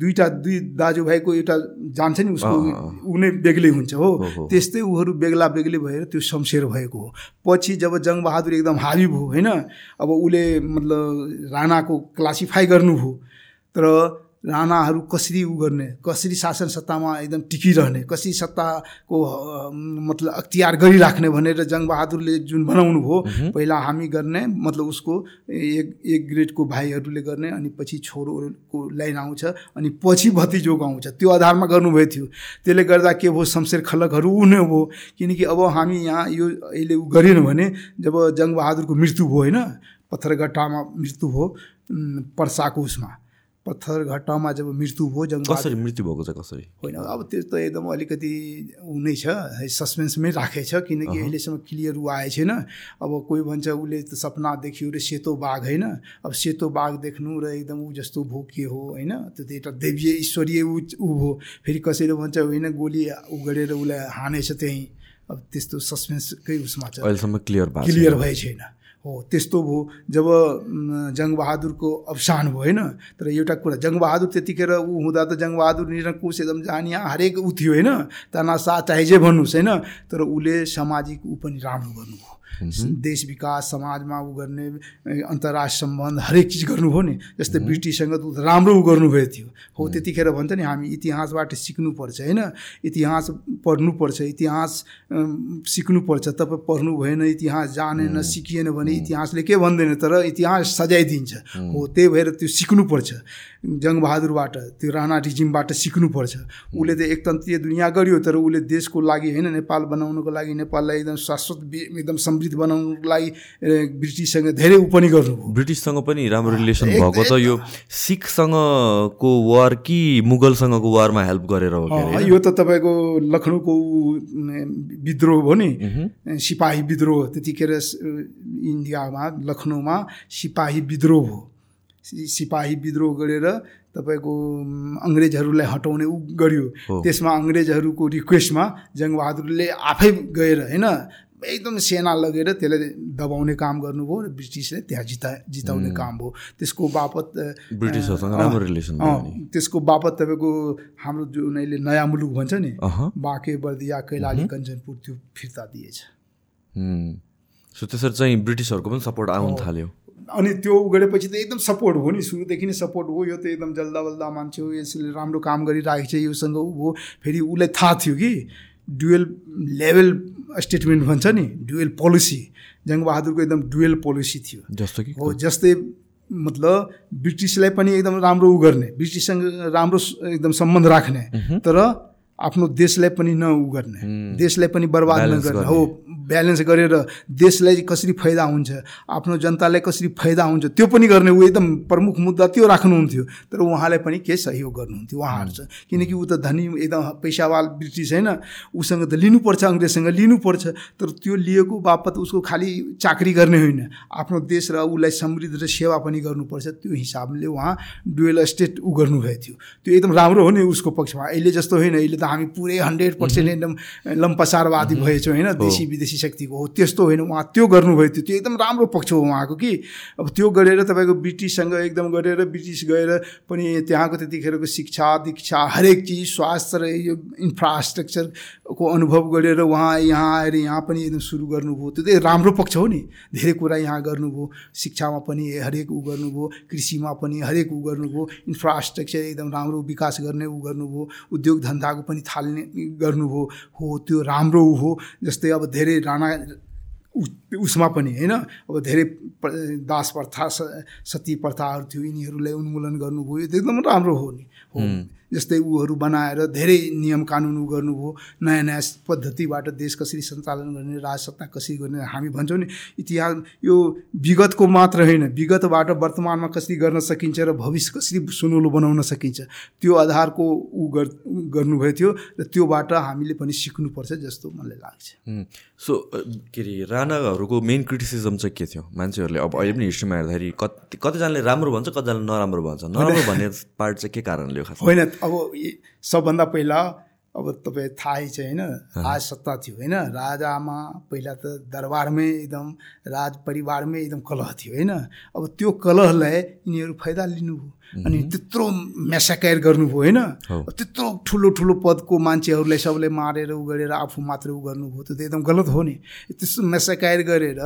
दुईवटा दुई दाजुभाइको एउटा जान्छ नि उसको ऊ नै बेग्लै हुन्छ हो। त्यस्तै ऊहरू बेग्ला बेग्लै भएर त्यो शमशेर भएको हो। पछि जब जङ्गबहादुर एकदम हावी भयो होइन अब उसले मतलब राणाको क्लासिफाई गर्नुभयो। तर राणाहरू कसरी उ गर्ने कसरी शासन सत्तामा एकदम टिकिरहने कसरी सत्ताको मतलब अख्तियार गरिराख्ने भनेर जङ्गबहादुरले जुन बनाउनु भयो पहिला हामी गर्ने मतलब उसको एक एक ग्रेडको भाइहरूले गर्ने अनि पछि छोरोको लाइन आउँछ अनि पछि भतिजोको आउँछ त्यो आधारमा गर्नुभएको थियो। त्यसले गर्दा के भयो शमशेर खलकहरू ऊ नै भयो किनकि अब हामी यहाँ यो अहिले उ गरेन भने जब जङ्गबहादुरको मृत्यु भयो होइन पत्थरघट्टामा मृत्यु भयो पर्साको उसमा। पत्थरघट्टामा जब मृत्यु भयो जङ्गबहादुर कसरी मृत्यु भएको चाहिँ कसरी? होइन अब त्यो त एकदम अलिकति ऊ नै छ सस्पेन्समै राखेछ किनकि अहिलेसम्म क्लियर ऊ आएको छैन। अब कोही भन्छ उसले त सपना देख्यो र सेतो बाघ होइन? अब सेतो बाघ देख्नु र एकदम ऊ जस्तो भो के हो होइन? त्यो त एउटा देवीय ईश्वरीय ऊ ऊ हो। फेरि कसैले भन्छ होइन गोली ऊ गरेर उसलाई हानेछ त्यहीँ। अब त्यस्तो सस्पेन्सकै उसमा छ। अहिलेसम्म क्लियर क्लियर भए छैन। हो त्यस्तो भयो। जब जङ्गबहादुरको अवसान भयो होइन तर एउटा कुरा जङ्गबहादुर त्यतिखेर ऊ हुँदा त जङ्गबहादुर निरङ्कुश एकदम जानिया हरेक ऊ थियो होइन तानासा चाहे जे भन्नुहोस् होइन तर उसले सामाजिक ऊ पनि राम्रो गर्नुभयो। देश विकास समाजमा ऊ गर्ने अन्तर्राष्ट्रिय सम्बन्ध हरेक चिज गर्नुभयो नि। जस्तै ब्रिटिससँग त राम्रो ऊ गर्नुभएको थियो। हो त्यतिखेर भन्छ नि हामी इतिहासबाट सिक्नुपर्छ होइन? इतिहास पढ्नुपर्छ इतिहास सिक्नुपर्छ तपाईँ पढ्नु भएन इतिहास जानेन सिकिएन भने इतिहासले के भन्दैन तर इतिहास सजाइदिन्छ। हो त्यही भएर त्यो सिक्नुपर्छ। जङ्गबहादुरबाट त्यो राणा रिजिमबाट सिक्नुपर्छ। उसले त एकतन्त्रीय दुनियाँ गर्यो तर उसले देशको लागि होइन नेपाल बनाउनको लागि नेपाललाई एकदम शाश्वत एकदम समृद्ध लागि ए, ब्रिटिससँग धेरै ऊ पनि गर्नुभयो। ब्रिटिससँग पनि राम्रो रिलेसन भएको त यो सिखसँगको वार कि मुगलसँगको वारमा हेल्प गरेर हो यो त तपाईँको लखनऊको विद्रोह हो नि। सिपाही विद्रोह त्यतिखेर इन्डियामा लखनऊमा सिपाही विद्रोह हो। सिपाही विद्रोह गरेर तपाईँको अङ्ग्रेजहरूलाई हटाउने ऊ गर्यो। त्यसमा अङ्ग्रेजहरूको रिक्वेस्टमा जङ्गबहादुरले आफै गएर होइन एकदम सेना लगेर त्यसलाई दबाउने काम गर्नुभयो र ब्रिटिसले त्यहाँ जिता जिताउने काम भयो त्यसको बापत ब्रिटिसहरूसँग राम्रो रिलेसन त्यसको बापत तपाईँको हाम्रो जुन अहिले नयाँ मुलुक भन्छ नि बाँके बर्दिया कैलाली कञ्चनपुर त्यो फिर्ता दिएछ। सो त्यसरी चाहिँ ब्रिटिसहरूको पनि सपोर्ट आउनु थाल्यो। अनि त्यो गरेपछि त एकदम सपोर्ट हो नि सुरुदेखि नै सपोर्ट हो। यो त एकदम जल्दा बल्दा मान्छे हो यसले राम्रो काम गरिरहेको छ योसँग ऊ हो। फेरि उसलाई थाहा थियो कि डुवेल लेभल स्टेटमेन्ट भन्छ नि डुवेल पोलिसी जङ्गबहादुरको एकदम डुवेल पोलिसी थियो। जस्तो कि हो जस्तै मतलब ब्रिटिसलाई पनि एकदम राम्रो उ गर्ने ब्रिटिससँग राम्रो एकदम सम्बन्ध राख्ने। तर आफ्नो देशलाई पनि न उ गर्ने देशलाई पनि बर्बाद नगर्ने गर्ने। हो ब्यालेन्स गरेर देशलाई कसरी फाइदा हुन्छ आफ्नो जनतालाई कसरी फाइदा हुन्छ त्यो पनि गर्ने ऊ एकदम प्रमुख मुद्दा त्यो राख्नुहुन्थ्यो। तर उहाँलाई पनि के सहयोग गर्नुहुन्थ्यो उहाँहरू चाहिँ किनकि ऊ त धनी एकदम पैसावाल ब्रिटिस होइन उसँग त लिनुपर्छ अङ्ग्रेजसँग लिनुपर्छ। तर त्यो लिएको बापत उसको खालि चाकरी गर्ने होइन। आफ्नो देश र उसलाई समृद्ध र सेवा पनि गर्नुपर्छ। त्यो हिसाबले उहाँ डुवेल स्टेट ऊ गर्नुभएको थियो। त्यो एकदम राम्रो हो नि उसको पक्षमा। अहिले जस्तो होइन अहिले त हामी पुरै हन्ड्रेड पर्सेन्ट एकदम लम्पसारवादी भएछौँ होइन देशी विदेशी शक्तिको। हो त्यस्तो होइन उहाँ त्यो गर्नुभएको थियो त्यो एकदम राम्रो पक्ष हो उहाँको कि। अब त्यो गरेर तपाईँको ब्रिटिससँग एकदम गरेर ब्रिटिस गएर पनि त्यहाँको त्यतिखेरको शिक्षा दीक्षा हरेक चिज स्वास्थ्य र यो इन्फ्रास्ट्रक्चरको अनुभव गरेर उहाँ यहाँ आएर यहाँ पनि एकदम सुरु गर्नुभयो। त्यो चाहिँ राम्रो पक्ष हो नि। धेरै कुरा यहाँ गर्नुभयो। शिक्षामा पनि हरेक ऊ गर्नुभयो कृषिमा पनि हरेक ऊ गर्नुभयो इन्फ्रास्ट्रक्चर एकदम राम्रो विकास गर्ने ऊ गर्नुभयो उद्योग धन्दाको पनि थाल्ने गर्नुभयो हो त्यो राम्रो हो जस्तै अब धेरै राणा उसमा पनि होइन? अब धेरै दास प्रथा सती प्रथाहरू थियो यिनीहरूलाई उन्मूलन गर्नुभयो यो त एकदम राम्रो हो नि हो। जस्तै ऊहरू बनाएर धेरै नियम कानुन गर्नुभयो नयाँ नयाँ पद्धतिबाट देश कसरी सञ्चालन गर्ने राजसत्ता कसरी गर्ने हामी भन्छौँ नि इतिहास यो विगतको मात्र होइन विगतबाट वर्तमानमा कसरी गर्न सकिन्छ र भविष्य कसरी सुनौलो बनाउन सकिन्छ त्यो आधारको ऊ गर्नुभएको थियो र त्योबाट हामीले पनि सिक्नुपर्छ जस्तो मलाई लाग्छ। सो के अरे राणाहरूको मेन क्रिटिसिजम चाहिँ के थियो? मान्छेहरूले अब अहिले पनि हिस्ट्रीमा हेर्दाखेरि कति कतिजनाले राम्रो भन्छ कतिजनाले नराम्रो भन्छ। नराम्रो भन्ने पार्ट चाहिँ के कारणले हो होइन अब सबभन्दा पहिला अब तपाईँ थाहै छ होइन राज सत्ता थियो होइन। राजामा पहिला त दरबारमै एकदम राज परिवारमै एकदम कलह थियो होइन। अब त्यो कलहलाई यिनीहरू फाइदा लिनुभयो। अनि त्यत्रो मेसाकायर गर्नुभयो होइन त्यत्रो ठुलो ठुलो पदको मान्छेहरूलाई सबले मारेर उ गरेर आफू मात्रै उ गर्नुभयो त्यो त एकदम गलत हो नि। त्यस्तो मेसाकायर गरेर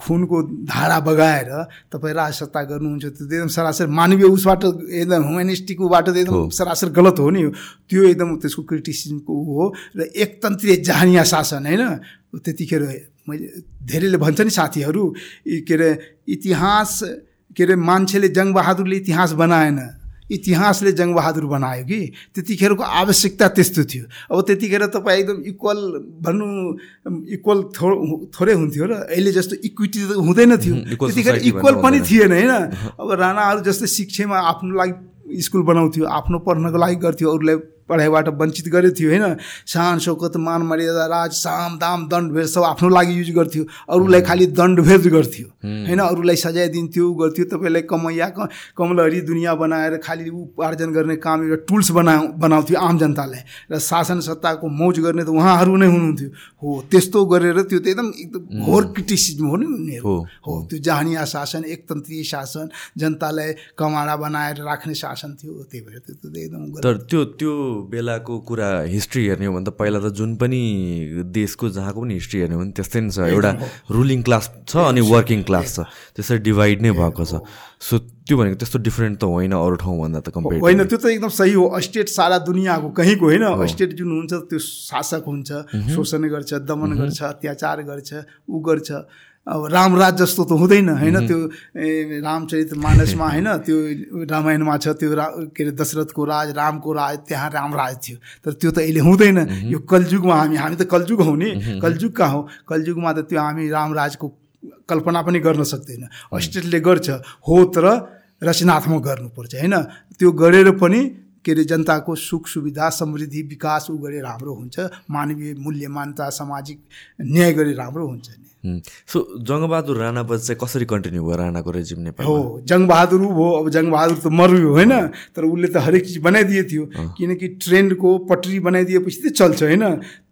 खुनको धारा बगाएर तपाईँ राजसत्ता गर्नुहुन्छ त्यो एकदम सरासर मानवीय उसबाट एकदम ह्युमेनिस्टिक उबाट त एकदम सरासर गलत हो नि त्यो एकदम त्यसको क्रिटिसिजमको ऊ हो र एकतन्त्रीय जहानिया शासन होइन? त्यतिखेर मैले धेरैले भन्छ नि साथीहरू के अरे इतिहास के अरे मान्छेले जङ्गबहादुरले इतिहास बनाएन। इतिहासले जङ्गबहादुर बनायो कि? त्यतिखेरको आवश्यकता त्यस्तो थियो। अब त्यतिखेर तपाईँ एकदम इक्वल भन्नु इक्वल थो थोरै हुन्थ्यो र अहिले जस्तो इक्विटी त हुँदैन थियो। त्यतिखेर इक्वल पनि थिएन होइन? अब राणाहरू जस्तै शिक्षामा आफ्नो लागि स्कुल बनाउँथ्यो आफ्नो पढ्नको लागि गर्थ्यो अरूलाई पढाइबाट वञ्चित गरेको थियो होइन? सान शौकत मान मर्यादा राज साम दाम दण्ड भेद सब आफ्नो लागि युज गर्थ्यो। अरूलाई खालि दण्ड भेद गर्थ्यो होइन? अरूलाई सजाय दिन्थ्यो ऊ गर्थ्यो। तपाईँलाई कमैया कमलहरी दुनियाँ बनाएर खालि उपार्जन गर्ने काम एउटा टुल्स बना बनाउँथ्यो आम जनतालाई। र शासन सत्ताको मौज गर्ने त उहाँहरू नै हुनुहुन्थ्यो। हो त्यस्तो गरेर त्यो त एकदम एकदम घोर क्रिटिसिजम हो नि उनीहरू। हो। त्यो जहानिया शासन एकतन्त्रीय शासन जनतालाई कमाडा बनाएर राख्ने शासन थियो त्यही भएर त्यो त एकदम त्यो त्यो बेलाको कुरा हिस्ट्री हेर्ने हो भने त पहिला त जुन पनि देशको जहाँको पनि हिस्ट्री हेर्ने हो भने त्यस्तै नै छ। एउटा रुलिङ क्लास छ अनि वर्किङ क्लास छ। त्यसरी डिभाइड नै भएको छ। सो त्यो भनेको त्यस्तो डिफ्रेन्ट त होइन अरू ठाउँभन्दा त कम्पेयर होइन त्यो त एकदम सही हो। स्टेट सारा दुनियाँको कहीँको होइन। स्टेट जुन हुन्छ त्यो शासक हुन्छ। शोषण गर्छ दमन गर्छ अत्याचार गर्छ ऊ गर्छ। अब रामराज जस्तो त हुँदैन होइन? त्यो रामचरित मानसमा होइन? त्यो रामायणमा छ त्यो रा के अरे दशरथको राज रामको राज त्यहाँ रामराज थियो। तर त्यो त अहिले हुँदैन। यो कलयुगमा हामी हामी त कलयुग हौ नि। कलयुग कहाँ हो? कलयुगमा त त्यो हामी रामराजको कल्पना पनि गर्न सक्दैन। अस्ट्रेटले गर्छ हो तर रचनात्मक गर्नुपर्छ होइन? त्यो गरेर पनि के अरे जनताको सुख सुविधा समृद्धि विकास ऊ गरे राम्रो हुन्छ। मानवीय मूल्य मान्यता सामाजिक न्याय गरे राम्रो हुन्छ नि। सो जङ्गबहादुर राणापछि चाहिँ कसरी कन्टिन्यू भयो राणाको रेजिम नेपाल हो जङ्गबहादुर भयो अब जङ्गबहादुर त मर्यो होइन तर उसले त हरेक चिज बनाइदिए थियो। किनकि ट्रेनको पटरी बनाइदिएपछि त चल्छ होइन।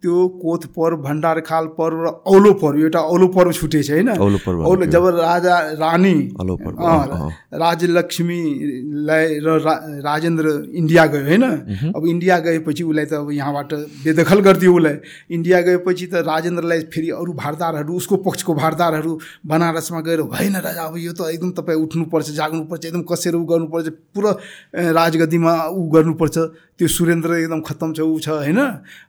त्यो कोथ पर्व भण्डार खाल पर्व र औलो पर्व एउटा औलो पर्व छुटेछ होइन? औलो जब राजा रानी राजलक्ष्मीलाई र राजेन्द्र इन्डिया गयो होइन? अब इन्डिया गएपछि उसलाई त अब यहाँबाट बेदखल गरिदियो उसलाई। इन्डिया गएपछि त राजेन्द्रलाई फेरि अरू भारदारहरू उसको पक्षको भारदारहरू बनारसमा गएर होइन राजा अब यो त एकदम तपाईँ उठ्नुपर्छ जाग्नुपर्छ एकदम कसेर ऊ गर्नुपर्छ पुरा राजगद्दीमा ऊ गर्नुपर्छ। त्यो सुरेन्द्र एकदम खत्तम छ ऊ छ होइन?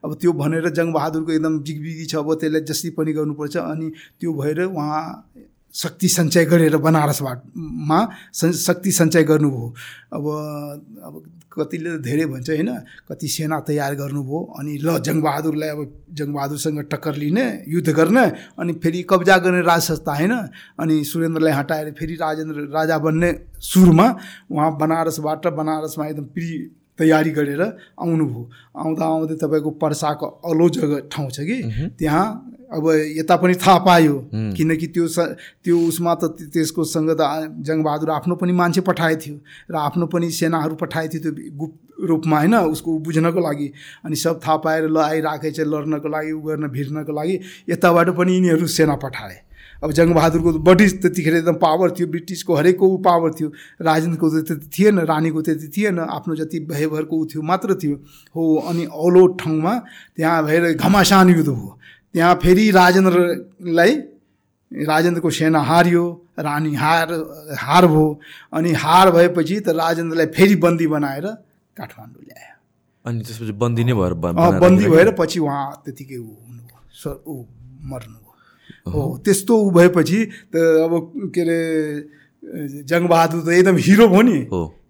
अब त्यो भनेर जङ्गबहादुरको एकदम बिगबिगी छ अब त्यसलाई जसरी पनि गर्नुपर्छ। अनि त्यो भएर उहाँ शक्ति सञ्चय गरेर बनारसबाट मा सन्- शक्ति सञ्चय गर्नुभयो। अब अब कतिले धेरै भन्छ होइन कति सेना तयार गर्नुभयो। अनि ल जङ्गबहादुरलाई अब जङ्गबहादुरसँग टक्कर लिने युद्ध गर्ने अनि फेरि कब्जा गर्ने राज संस्था होइन अनि सुरेन्द्रलाई हटाएर फेरि राजेन्द्र राजा बन्ने सुरुमा उहाँ बनारसबाट बनारसमा एकदम प्रि तयारी गरेर आउनुभयो आउँदा आउँदै तपाईँको पर्साको अलो जग्गा ठाउँ छ कि त्यहाँ अब यता पनि थाहा पायो। किनकि त्यो त्यो उसमा त त्य- त्यसको सँग त जङ्गबहादुर आफ्नो पनि मान्छे पठाएको थियो र आफ्नो पनि सेनाहरू पठाएको थियो त्यो गुप्त रूपमा होइन? उसको बुझ्नको लागि। अनि सब थाहा पाएर ल आइराखेको छ लड्नको लागि उ गर्न भिड्नको लागि। यताबाट पनि यिनीहरू सेना पठाए। अब जङ्गबहादुरको त बढी त्यतिखेर एकदम पावर थियो ब्रिटिसको हरेकको ऊ पावर थियो राजेन्द्रको त त्यति थिएन रानीको त्यति थिएन आफ्नो जति भयभरको ऊ थियो मात्र थियो। हो अनि औलो ठाउँमा त्यहाँ भएर घमासान युद्ध भयो। त्यहाँ फेरि राजेन्द्रलाई राजेन्द्रको सेना हार्यो रानी हार हार भयो अनि हार भएपछि त राजेन्द्रलाई फेरि बन्दी बनाएर काठमाडौँ ल्यायो। अनि त्यसपछि बन्दी नै भएर बन्दी? भएर पछि उहाँ त्यतिकै ऊ हुनुभयो ऊ मर्नुभयो हो त्यस्तो ऊ भएपछि त अब के अरे जङ्गबहादुर त एकदम हिरो भयो नि।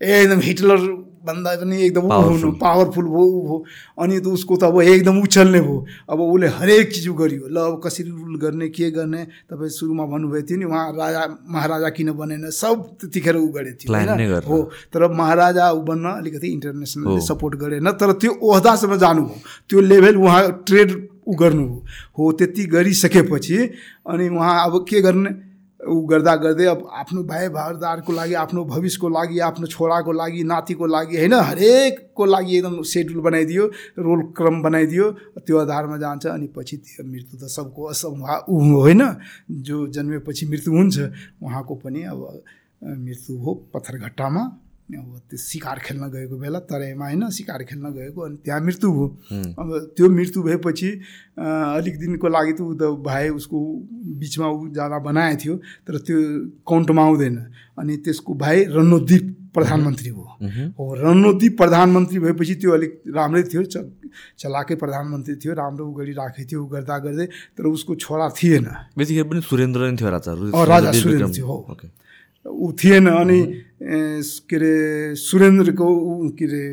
एकदम हिटलर भन्दा पनि एकदम. हुनु पावरफुल भयो ऊ भयो। अनि त उसको त अब एकदम उछल्ने भयो। अब उसले हरेक चिज गर्यो। ल अब कसरी रुल गर्ने के गर्ने? तपाईँ सुरुमा भन्नुभएको थियो नि उहाँ राजा महाराजा किन बनेन? सब त्यतिखेर ऊ गरेको थियो होइन? हो तर महाराजा ऊ बन्न अलिकति इन्टरनेसनल सपोर्ट गरेन। तर त्यो ओहदासम्म जानुभयो। त्यो लेभल उहाँ ट्रेड ऊ गर्नुभयो हो त्यति गरिसकेपछि अनि उहाँ अब के गर्ने? ऊ गर्दा गर्दै अब आफ्नो भाइ भारदारको लागि आफ्नो भविष्यको लागि आफ्नो छोराको लागि नातिको लागि होइन? हरेकको लागि एकदम सेड्युल बनाइदियो रोल क्रम बनाइदियो त्यो आधारमा जान्छ अनि पछि त्यो मृत्यु त सबको असम्भव ऊ होइन? जो जन्मेपछि मृत्यु हुन्छ उहाँको पनि अब मृत्यु हो पत्थरघट्टामा। अब त्यो सिकार खेल्न गएको बेला तराईमा होइन सिकार खेल्न गएको अनि त्यहाँ मृत्यु भयो। अब त्यो मृत्यु भएपछि अलिक दिनको लागि त ऊ त भाइ उसको बिचमा ऊ जाँदा बनाएको थियो तर त्यो काउन्टमा आउँदैन। अनि त्यसको भाइ रणोद्वीप प्रधानमन्त्री हो हो। रणोद्वीप प्रधानमन्त्री भएपछि त्यो अलिक राम्रै थियो च चलाकै प्रधानमन्त्री थियो राम्रो उ गरिराखेको थियो ऊ गर्दा गर्दै तर उसको छोरा थिएन। पनि सुरेन्द्र नै थियो राजा राजा सुरेन्द्र। थियो, हो। ऊ थिएन अनि के अरे सुरेन्द्रको ऊ के अरे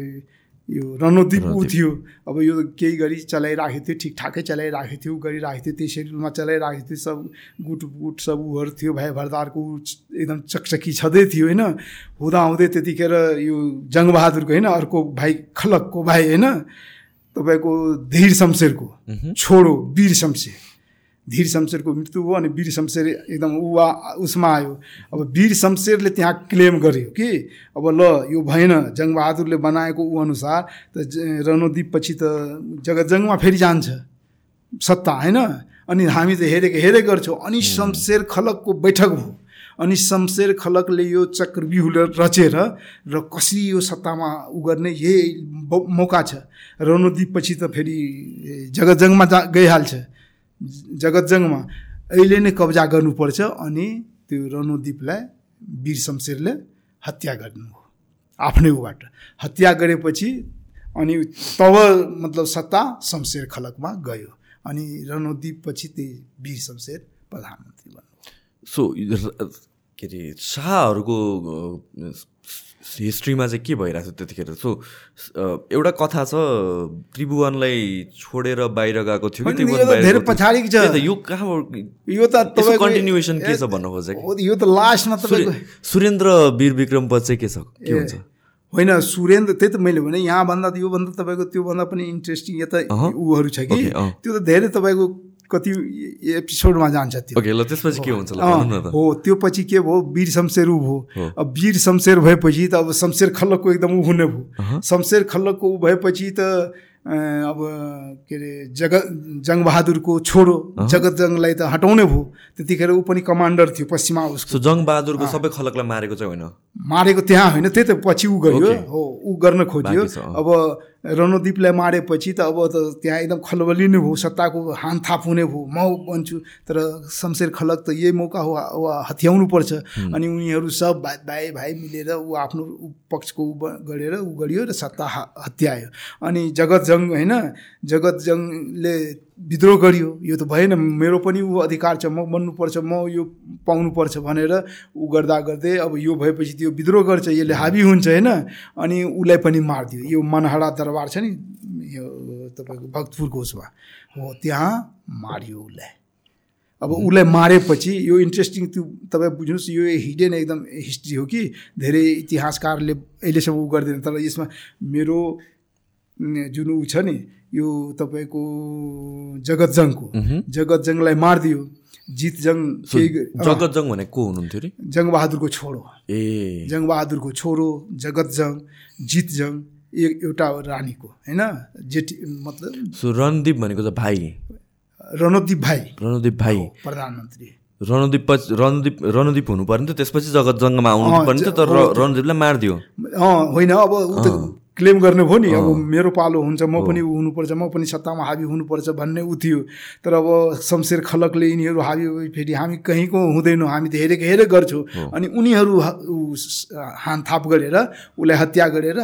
यो रणोद्वीप ऊ थियो। अब यो केही गरी चलाइराखेको थियो ठिकठाकै चलाइराखेको थियो गरिराखेको थियो त्यही सेड्युलमा चलाइराखेको थियो सब गुट गुट सब उहरू थियो भाइ भरदारको ऊ एकदम चकचकी छँदै थियो होइन? हुँदा हुँदै त्यतिखेर यो जङ्गबहादुरको होइन अर्को भाइ खलकको भाइ होइन? तपाईँको धीर शमशेरको छोडो वीर शमशेर। धीर शमशेरको मृत्यु भयो अनि वीर शमशेर एकदम आ- उसमा आयो। अब वीर शमशेरले त्यहाँ क्लेम गर्यो कि अब ल यो भएन। जङ्गबहादुरले बनाएको ऊ अनुसार त ज- रणोद्वीप पछि त जगतजङ्गमा फेरि जान्छ। सत्ता होइन? अनि हामी त हेरेको हेरे गर्छौँ। अनि शमशेर खलकको बैठक भयो अनि शमशेर खलकले यो चक्रव्यूह रचेर र कसरी यो सत्तामा उ गर्ने यही मौका छ। रणोद्वीप पछि त फेरि जगतजङ्गमा जा गइहाल्छ। जगतजङ्गमा अहिले नै कब्जा गर्नुपर्छ अनि त्यो रणोद्वीपलाई वीर शमशेरले हत्या गर्नु आफ्नै उबाट। हत्या गरेपछि अनि तब मतलब सत्ता शमशेर खलकमा गयो अनि रणोद्वीप पछि त्यही वीर शमशेर प्रधानमन्त्री बन्नु सो के अरे शाहहरूको हिस्ट्रीमा चाहिँ के भइरहेको छ त्यतिखेर सो एउटा कथा छ त्रिभुवनलाई छोडेर बाहिर गएको थियो धेरै छ। त, यो कहाँबाट यो त continuation के छ भन्नु खोजेको? यो त लास्टमा तपाईँको सुरेन्द्र वीर विक्रम चाहिँ के छ के हुन्छ होइन सुरेन्द्र त्यही त मैले भने यहाँभन्दा योभन्दा तपाईँको त्योभन्दा पनि इन्ट्रेस्टिङ यता। ऊहरू छ कि। त्यो त धेरै तपाईँको कति एपिसोडमा जान्छ त्यो। ओके ल त्यसपछि के हुन्छ? हो त्यो पछि के भयो? वीर शमशेर ऊ भयो। अब वीर शमशेर भएपछि त अब शमशेर खल्लकको एकदम ऊ हुने भयो। शमशेर खल्लकको ऊ भएपछि त अब के अरे जग जङ्गबहादुरको छोडो जगत जङ्गलाई त हटाउने भयो। त्यतिखेर ऊ पनि कमान्डर थियो पश्चिमा उसको। जङ्गबहादुरको सबै खलकलाई मारेको चाहिँ होइन? मारेको त्यहाँ होइन त्यही त पछि ऊ गयो। हो ऊ गर्न खोज्यो। अब रणदीपलाई मारेपछि त अब त त्यहाँ एकदम खलबली नै भयो सत्ताको हान थाप हुने भयो म बन्छु तर शमशेर खलक त यही मौका हो हत्याउनु पर्छ अनि उनीहरू सब भाइ भाइ भाइ मिलेर ऊ आफ्नो पक्षको ऊ गरेर ऊ गरियो र सत्ता हत्यायो। अनि जगत जङ्ग होइन? जगत जङ्गले विद्रोह गरियो। यो त भएन। मेरो पनि ऊ अधिकार छ। म बन्नुपर्छ म यो पाउनुपर्छ भनेर ऊ गर्दा गर्दै अब यो भएपछि त्यो विद्रोह गर्छ। यसले हाबी हुन्छ होइन? अनि उसलाई पनि मारिदियो। यो मनहरा दरबार छ नि यो तपाईँको भक्तपुरको उसमा हो त्यहाँ मारियो उसलाई। अब उसलाई मारेपछि यो इन्ट्रेस्टिङ त्यो तपाईँ बुझ्नुहोस् यो हिडेन एकदम हिस्ट्री हो कि? धेरै इतिहासकारले अहिलेसम्म ऊ गर्दैन। तर यसमा मेरो जुन ऊ छ नि यो तपाईँको जगतजङको जगतजङलाई मारिदियो। जितजङ जगतजङ भने को हुनुहुन्थ्यो अरे जङ्गबहादुरको छोरो। ए। जङ्गबहादुरको छोरो जगतजङ जितजङ एउटा रानीको होइन? जेठी मतलब सो रणदीप भनेको चाहिँ भाइ। रणदीप भाइ। रणदीप भाइ। प्रधानमन्त्री। रणदीप पछि रणदीप रणदीप हुनु पर्ने थियो त्यसपछि जगत जङ्गमा आउनु पर्ने थियो तर रणदीपलाई मारिदियो। अँ होइन अब त क्लेम गर्नुभयो नि अब मेरो पालो हुन्छ म पनि हुनुपर्छ म पनि सत्तामा हाबी हुनुपर्छ भन्ने ऊ थियो। तर अब शमशेर खलकले यिनीहरू हाबी फेरि हामी कहीँको हुँदैनौँ हामी त हेरेको हेरे गर्छौँ। अनि उनीहरू हानथाप गरेर उसलाई हत्या गरेर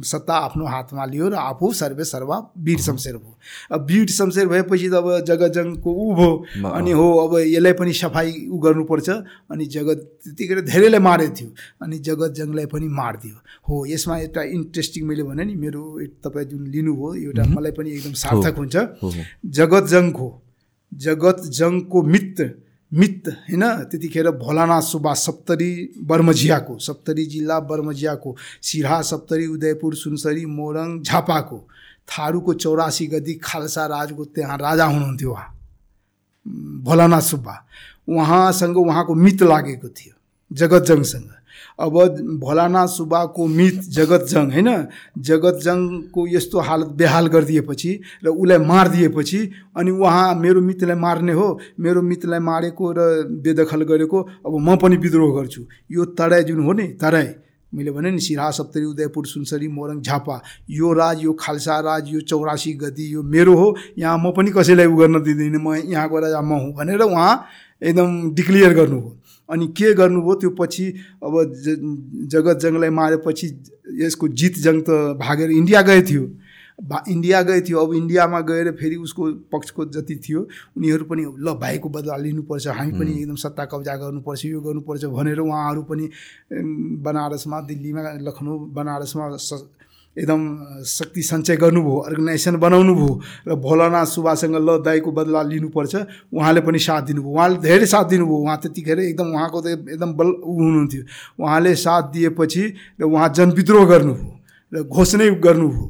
सत्ता आफ्नो हातमा लियो र आफू सर्वे सर्वा वीर शमशेर भयो। अब वीर शमशेर भएपछि त अब जगतजङको ऊ भयो। अनि हो अब यसलाई पनि सफाइ ऊ गर्नुपर्छ। अनि जगत त्यतिखेर धेरैलाई मारेको थियो। अनि जगतजङलाई पनि मारिदियो। हो यसमा एउटा इन्ट्रेस्टिङ मैले भने नि मेरो तपाईँ जुन लिनुभयो एउटा मलाई पनि एकदम सार्थक हुन्छ। जगतजङको जगतजङको मित्र मित होइन? त्यतिखेर भोलानाथ सुब्बा सप्तरी बर्मझियाको सप्तरी जिल्ला बर्मझियाको सिरहा सप्तरी उदयपुर सुनसरी मोरङ झापाको थारूको चौरासी गदी खालसा राजको त्यहाँ राजा हुनुहुन्थ्यो उहाँ। भोलानाथ सुब्बा। उहाँसँग उहाँको मित लागेको थियो जगतजङसँग अब भोलानाथ सुब्बाको मित जगतजङ होइन जगतजङको यस्तो हालत बेहाल गरिदिएपछि र उसलाई मारिदिएपछि अनि उहाँ मेरो मितलाई मार्ने हो मेरो मितलाई मारेको र बेदखल गरेको अब म पनि विद्रोह गर्छु। यो तराई जुन हो नि तराई। मैले भने नि सिरा सप्तरी उदयपुर सुनसरी मोरङ झापा। यो राज यो खालसा राज यो चौरासी गति यो मेरो हो। यहाँ म पनि कसैलाई उ गर्न दिँदैन म यहाँको राजा म हुँ भनेर उहाँ एकदम डिक्लियर गर्नुभयो। अनि के गर्नुभयो त्यो पछि अब ज जगत जङलाई मारेपछि यसको जित जङ त भागेर इन्डिया गए थियो। भा इन्डिया गए थियो। अब इन्डियामा गएर फेरि उसको पक्षको जति थियो उनीहरू पनि ल भाइको बदला लिनुपर्छ हामी पनि एकदम सत्ता कब्जा गर्नुपर्छ यो गर्नुपर्छ भनेर उहाँहरू पनि बनारसमा दिल्लीमा लखनऊ बनारसमा एकदम शक्ति सञ्चय गर्नुभयो अर्गनाइजेसन बनाउनु भयो र भोलानाथ सुब्बासँग ल दाईको बदला लिनुपर्छ उहाँले पनि साथ दिनुभयो। उहाँले धेरै साथ दिनुभयो। उहाँ त्यतिखेर एकदम उहाँको त एकदम बल हुनुहुन्थ्यो। उहाँले साथ दिएपछि र उहाँ जनविद्रोह गर्नुभयो र घोषणै गर्नुभयो।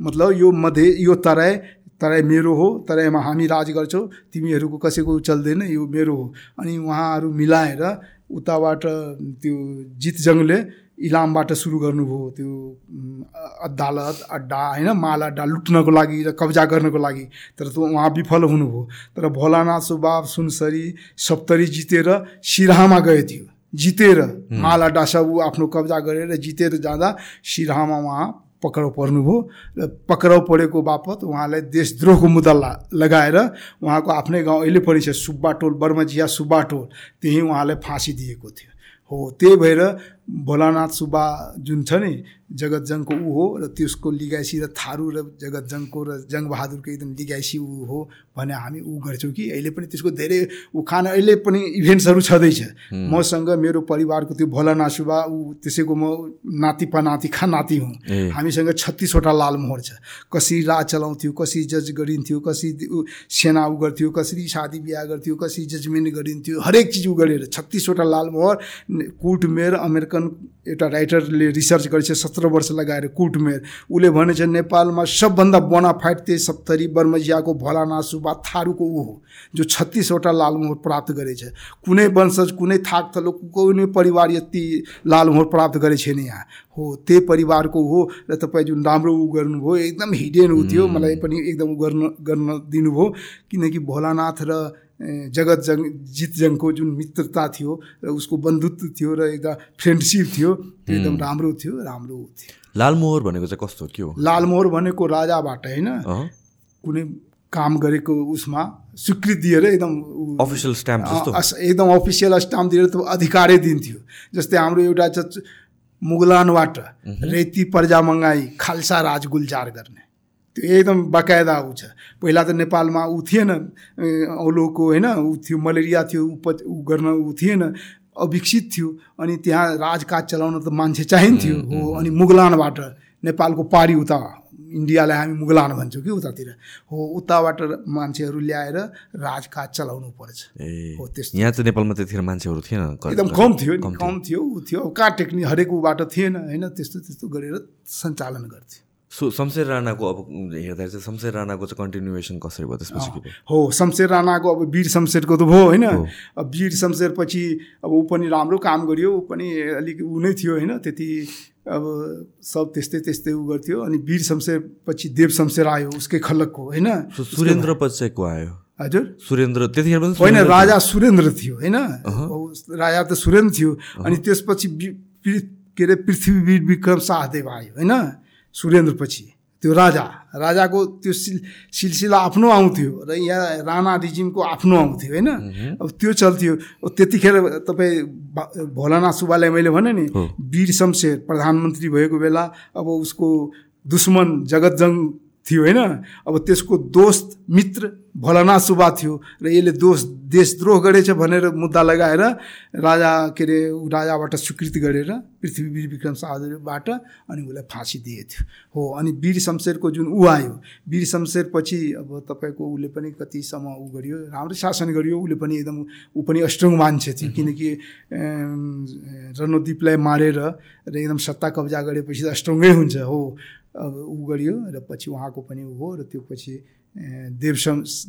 मतलब यो मध्य यो तराई तराई मेरो हो तराईमा हामी राज गर्छौँ तिमीहरूको कसैको चल्दैन यो मेरो हो। अनि उहाँहरू मिलाएर उताबाट त्यो जितजङले इलामबाट सुरु गर्नुभयो त्यो अदालत अड्डा होइन माल अड्डा लुट्नको लागि र कब्जा गर्नको लागि। तर त्यो उहाँ विफल हुनुभयो। तर भोलानाथ सुब्बा सुनसरी सप्तरी जितेर सिराहामा गए थियो। जितेर माल अड्डा सब आफ्नो कब्जा गरेर जितेर जाँदा सिराहामा उहाँ पक्राउ पर्नुभयो र पक्राउ परेको बापत उहाँलाई देशद्रोहको मुद्दा ला लगाएर उहाँको आफ्नै गाउँ अहिले पनि छ सुब्बा टोल बर्मजिया सुब्बा टोल त्यहीँ उहाँलाई फाँसी दिएको थियो। हो त्यही भएर भोलानाथ सुब्बा जुन छ नि जगतजङको ऊ हो र त्यसको लिगाइसी र थारू र जगतजङको र जङ्गबहादुरको एकदम लिगाइसी ऊ हो भने हामी ऊ गर्छौँ कि अहिले पनि त्यसको धेरै उखान अहिले पनि इभेन्ट्सहरू छँदैछ। मसँग मेरो परिवारको त्यो भोलानाथ सुब्बा ऊ त्यसैको म नाति पनाति खा नाति हुँ। हामीसँग छत्तिसवटा लालमोहर छ। कसरी राज चलाउँथ्यो कसरी जज गरिन्थ्यो कसरी सेना ऊ गर्थ्यो कसरी शादी बिहा गर्थ्यो कसरी जजमेन्ट गरिन्थ्यो हरेक चिज ऊ गरेर छत्तिसवटा लालमोहर कुटमेर अमेरिकन एउटा राइटरले रिसर्च गरेछ सत्र वर्ष लगाएर कुटमेर। उसले भनेछ नेपालमा सबभन्दा बोनाफाइट त्यही सप्तरी बर्मजियाको भोलानाथ सुब्बा थारूको ऊ हो जो छत्तिसवटा लालमोहर प्राप्त गरेछ। कुनै वंशज कुनै थाक थलो कुनै परिवार यति लालमोहर प्राप्त गरेको छैन यहाँ। हो त्यही परिवारको हो र तपाईँ जुन राम्रो ऊ गर्नुभयो एकदम हिडेन ऊ थियो मलाई पनि एकदम ऊ गर्न गर्न दिनुभयो। किनकि भोलानाथ र जगत जङ जितजङको जुन मित्रता थियो र उसको बन्धुत्व थियो र एकदम फ्रेन्डसिप थियो त्यो एकदम राम्रो थियो राम्रो थियो। लालमोहर भनेको चाहिँ कस्तो के हो? लालमोहर भनेको राजाबाट होइन कुनै काम गरेको उसमा स्वीकृति दिएर एकदम अफिसियल स्ट्याम्प एकदम अफिसियल स्ट्याम्प दिएर त अधिकारै दिन्थ्यो। जस्तै हाम्रो एउटा मुगलानबाट रेती पर्जा मगाई खालसा राज गुल्जार गर्ने। त्यो एकदम बाकायदा ऊ छ। पहिला त नेपालमा ऊ थिएन औलोको होइन ऊ थियो मलेरिया थियो ऊ प ऊ गर्न ऊ थिएन अविकसित थियो अनि त्यहाँ राजकाज चलाउन त मान्छे चाहिन्थ्यो। हो अनि मुगलानबाट नेपालको पारी उता इन्डियालाई हामी मुगलान भन्छौँ कि उतातिर। हो उताबाट मान्छेहरू ल्याएर राजकाज चलाउनु पर्छ। हो त्यस्तो। यहाँ चाहिँ नेपालमा त्यतिखेर मान्छेहरू थिएन। एकदम कम थियो कम थियो। ऊ थियो। कहाँ टेक्निक हरेक ऊबाट थिएन होइन त्यस्तो त्यस्तो गरेर सञ्चालन गर्थ्यो। सो शमशेर राणाको अब हेर्दा चाहिँ शमशेर राणाको चाहिँ कन्टिन्युएसन कसरी भयो त्यसपछि हो शमशेर राणाको अब वीर शमशेरको त भयो होइन? अब वीर शमशेर पछि अब ऊ पनि राम्रो काम गर्यो ऊ पनि अलिक ऊ नै थियो होइन? त्यति अब सब त्यस्तै त्यस्तै ऊ गर्थ्यो अनि वीर शमशेर पछि देव शमशेर आयो उसकै खलकको होइन? सुरेन्द्र पछि चाहिँ को आयो? हजुर। सुरेन्द्र त्यतिखेर पनि होइन राजा सुरेन्द्र थियो होइन? राजा त सुरेन्द्र थियो अनि त्यसपछि के अरे पृथ्वीवीर विक्रम शाहदेव आयो होइन? सुरेन्द्रपछि त्यो राजा राजाको त्यो सिल सिलसिला आफ्नो आउँथ्यो र यहाँ राणा रिजिमको आफ्नो आउँथ्यो होइन? अब त्यो चल्थ्यो। त्यतिखेर तपाईँ भोलानाथ सुब्बालाई मैले भने नि। वीर शमशेर प्रधानमन्त्री भएको बेला अब उसको दुश्मन जगतजङ थियो होइन? अब त्यसको दोस्त मित्र भोलानाथ सुब्बा थियो र यसले दोष देशद्रोह गरेछ भनेर मुद्दा लगाएर राजा के अरे राजाबाट स्वीकृति गरेर पृथ्वी वीर विक्रम शाहबाट अनि उसलाई फाँसी दिए थियो। हो अनि वीर शमशेरको जुन ऊ आयो वीर शमशेर पछि अब तपाईँको उसले पनि कतिसम्म ऊ गरियो राम्रै शासन गरियो उसले पनि एकदम ऊ पनि अस्ट्रङ मान्छे थियो। किनकि रणदीपलाई मारेर र एकदम सत्ता कब्जा गरेपछि त अस्ट्रङै हुन्छ। हो अब ऊ गरियो र पछि उहाँको पनि ऊ हो र त्यो पछि देव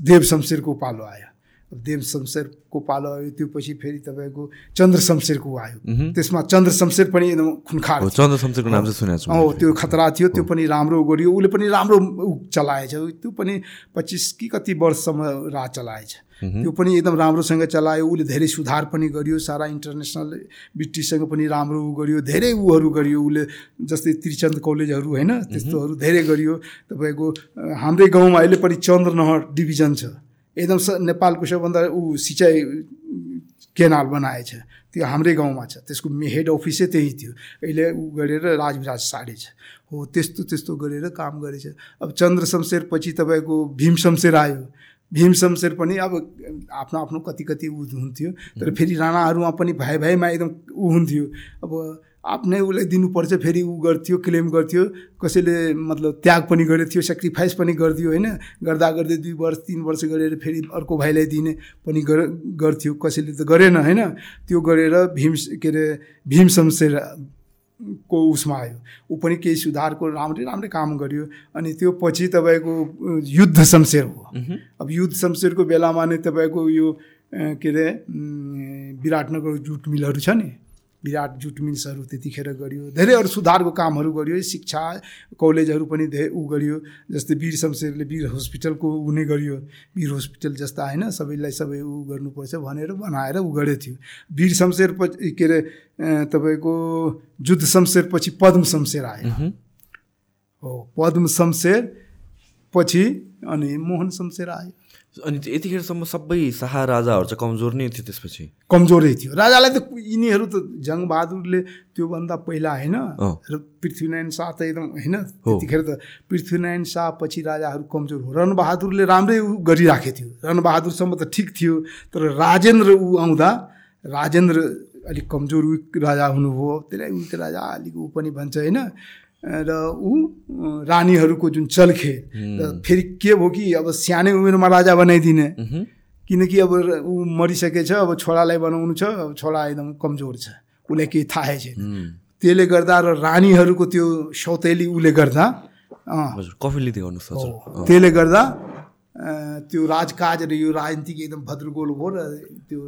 देव शमशेरको पालो आयो। देव शमशेरको पालो आयो त्यो पछि फेरि तपाईँको चन्द्र शमशेरको आयो। त्यसमा चन्द्र शमशेर पनि एकदम खुनखार हो चन्द्र शमशेरको नाम चाहिँ सुनेको छु हो त्यो खतरा थियो त्यो पनि राम्रो गरियो उसले पनि राम्रो चलाएछ। त्यो पनि पच्चिस कि कति वर्षसम्म राज चलाएछ। त्यो पनि एकदम राम्रोसँग चलायो उसले धेरै सुधार पनि गरियो सारा इन्टरनेसनल ब्रिटिससँग पनि राम्रो ऊ गरियो धेरै उहरू गरियो उसले जस्तै त्रिचन्द कलेजहरू होइन त्यस्तोहरू धेरै गरियो तपाईँको हाम्रै गाउँमा अहिले पनि चन्द्रनहर डिभिजन छ। एकदम स नेपालको सबभन्दा ऊ सिँचाइ केनाल बनाएछ त्यो हाम्रै गाउँमा छ। त्यसको हेड अफिसै त्यही थियो। अहिले ऊ गरेर राजविराज साडे छ। हो त्यस्तो त्यस्तो गरेर काम गरेछ। अब चन्द्र शमशेर पछि तपाईँको भीम शमशेर आयो। भीम शमशेर पनि अब आफ्नो आफ्नो कति कति ऊ हुन्थ्यो। तर फेरि राणाहरूमा पनि भाइ भाइमा एकदम ऊ हुन्थ्यो। अब आफ्नै उसलाई दिनुपर्छ फेरि ऊ गर्थ्यो क्लेम गर्थ्यो कसैले मतलब त्याग पनि गरेको थियो सेक्रिफाइस पनि गरिदियो होइन? गर्दा गर्दै दुई वर्ष तिन वर्ष गरेर फेरि अर्को भाइलाई दिने पनि गर गर्थ्यो कसैले त गरेन होइन? त्यो गरेर भीम के अरे भीम शमशेर को उसमा आयो। ऊ पनि केही सुधारको राम्रै राम्रै काम गर्यो। अनि त्यो पछि तपाईँको युद्ध शमशेर हो। अब युद्ध शमशेरको बेलामा नै तपाईँको यो के अरे विराटनगर जुट मिलहरू छ नि? विराट जुट मिल्सहरू त्यतिखेर गरियो। धेरै अरू सुधारको कामहरू गरियो। शिक्षा कलेजहरू पनि धेरै ऊ गरियो। जस्तै वीर शमशेरले वीर हस्पिटलको ऊ नै गरियो। वीर हस्पिटल जस्ता होइन सबैलाई सबै ऊ गर्नुपर्छ भनेर बनाएर ऊ गरेको थियो। वीर शमशेर पछि के अरे तपाईँको जुद्ध शमशेर पछि पद्म शमशेर आयो। हो पद्म शमशेर पछि अनि मोहन शमशेर आयो। अनि यतिखेरसम्म सबै शाह राजाहरू चाहिँ कमजोर नै थियो त्यसपछि। कमजोरै थियो। राजालाई त यिनीहरू त जङ्गबहादुरले त्योभन्दा पहिला होइन। र पृथ्वीनारायण शाह त एकदम होइन त्यतिखेर त पृथ्वीनारायण शाह पछि राजाहरू कमजोर हो रणबहादुरले राम्रै ऊ गरिराखेको थियो। रणबहादुरसम्म त ठिक थियो तर राजेन्द्र ऊ आउँदा राजेन्द्र अलिक कमजोर विक राजा हुनुभयो। त्यसलाई विक राजा अलिक ऊ पनि भन्छ होइन। र ऊ रानीहरूको जुन चल्खे र फेरि के भयो कि अब सानै उमेरमा राजा बनाइदिने। किनकि अब ऊ मरिसकेछ अब छोरालाई बनाउनु छ अब छोरा एकदम कमजोर छ। उसलाई केही थाहै छैन। त्यसले गर्दा र रानीहरूको त्यो सौतेली उसले गर्दा हो। त्यसले गर्दा त्यो राजकाज र यो राजनीतिक एकदम भद्रगोल भयो र त्यो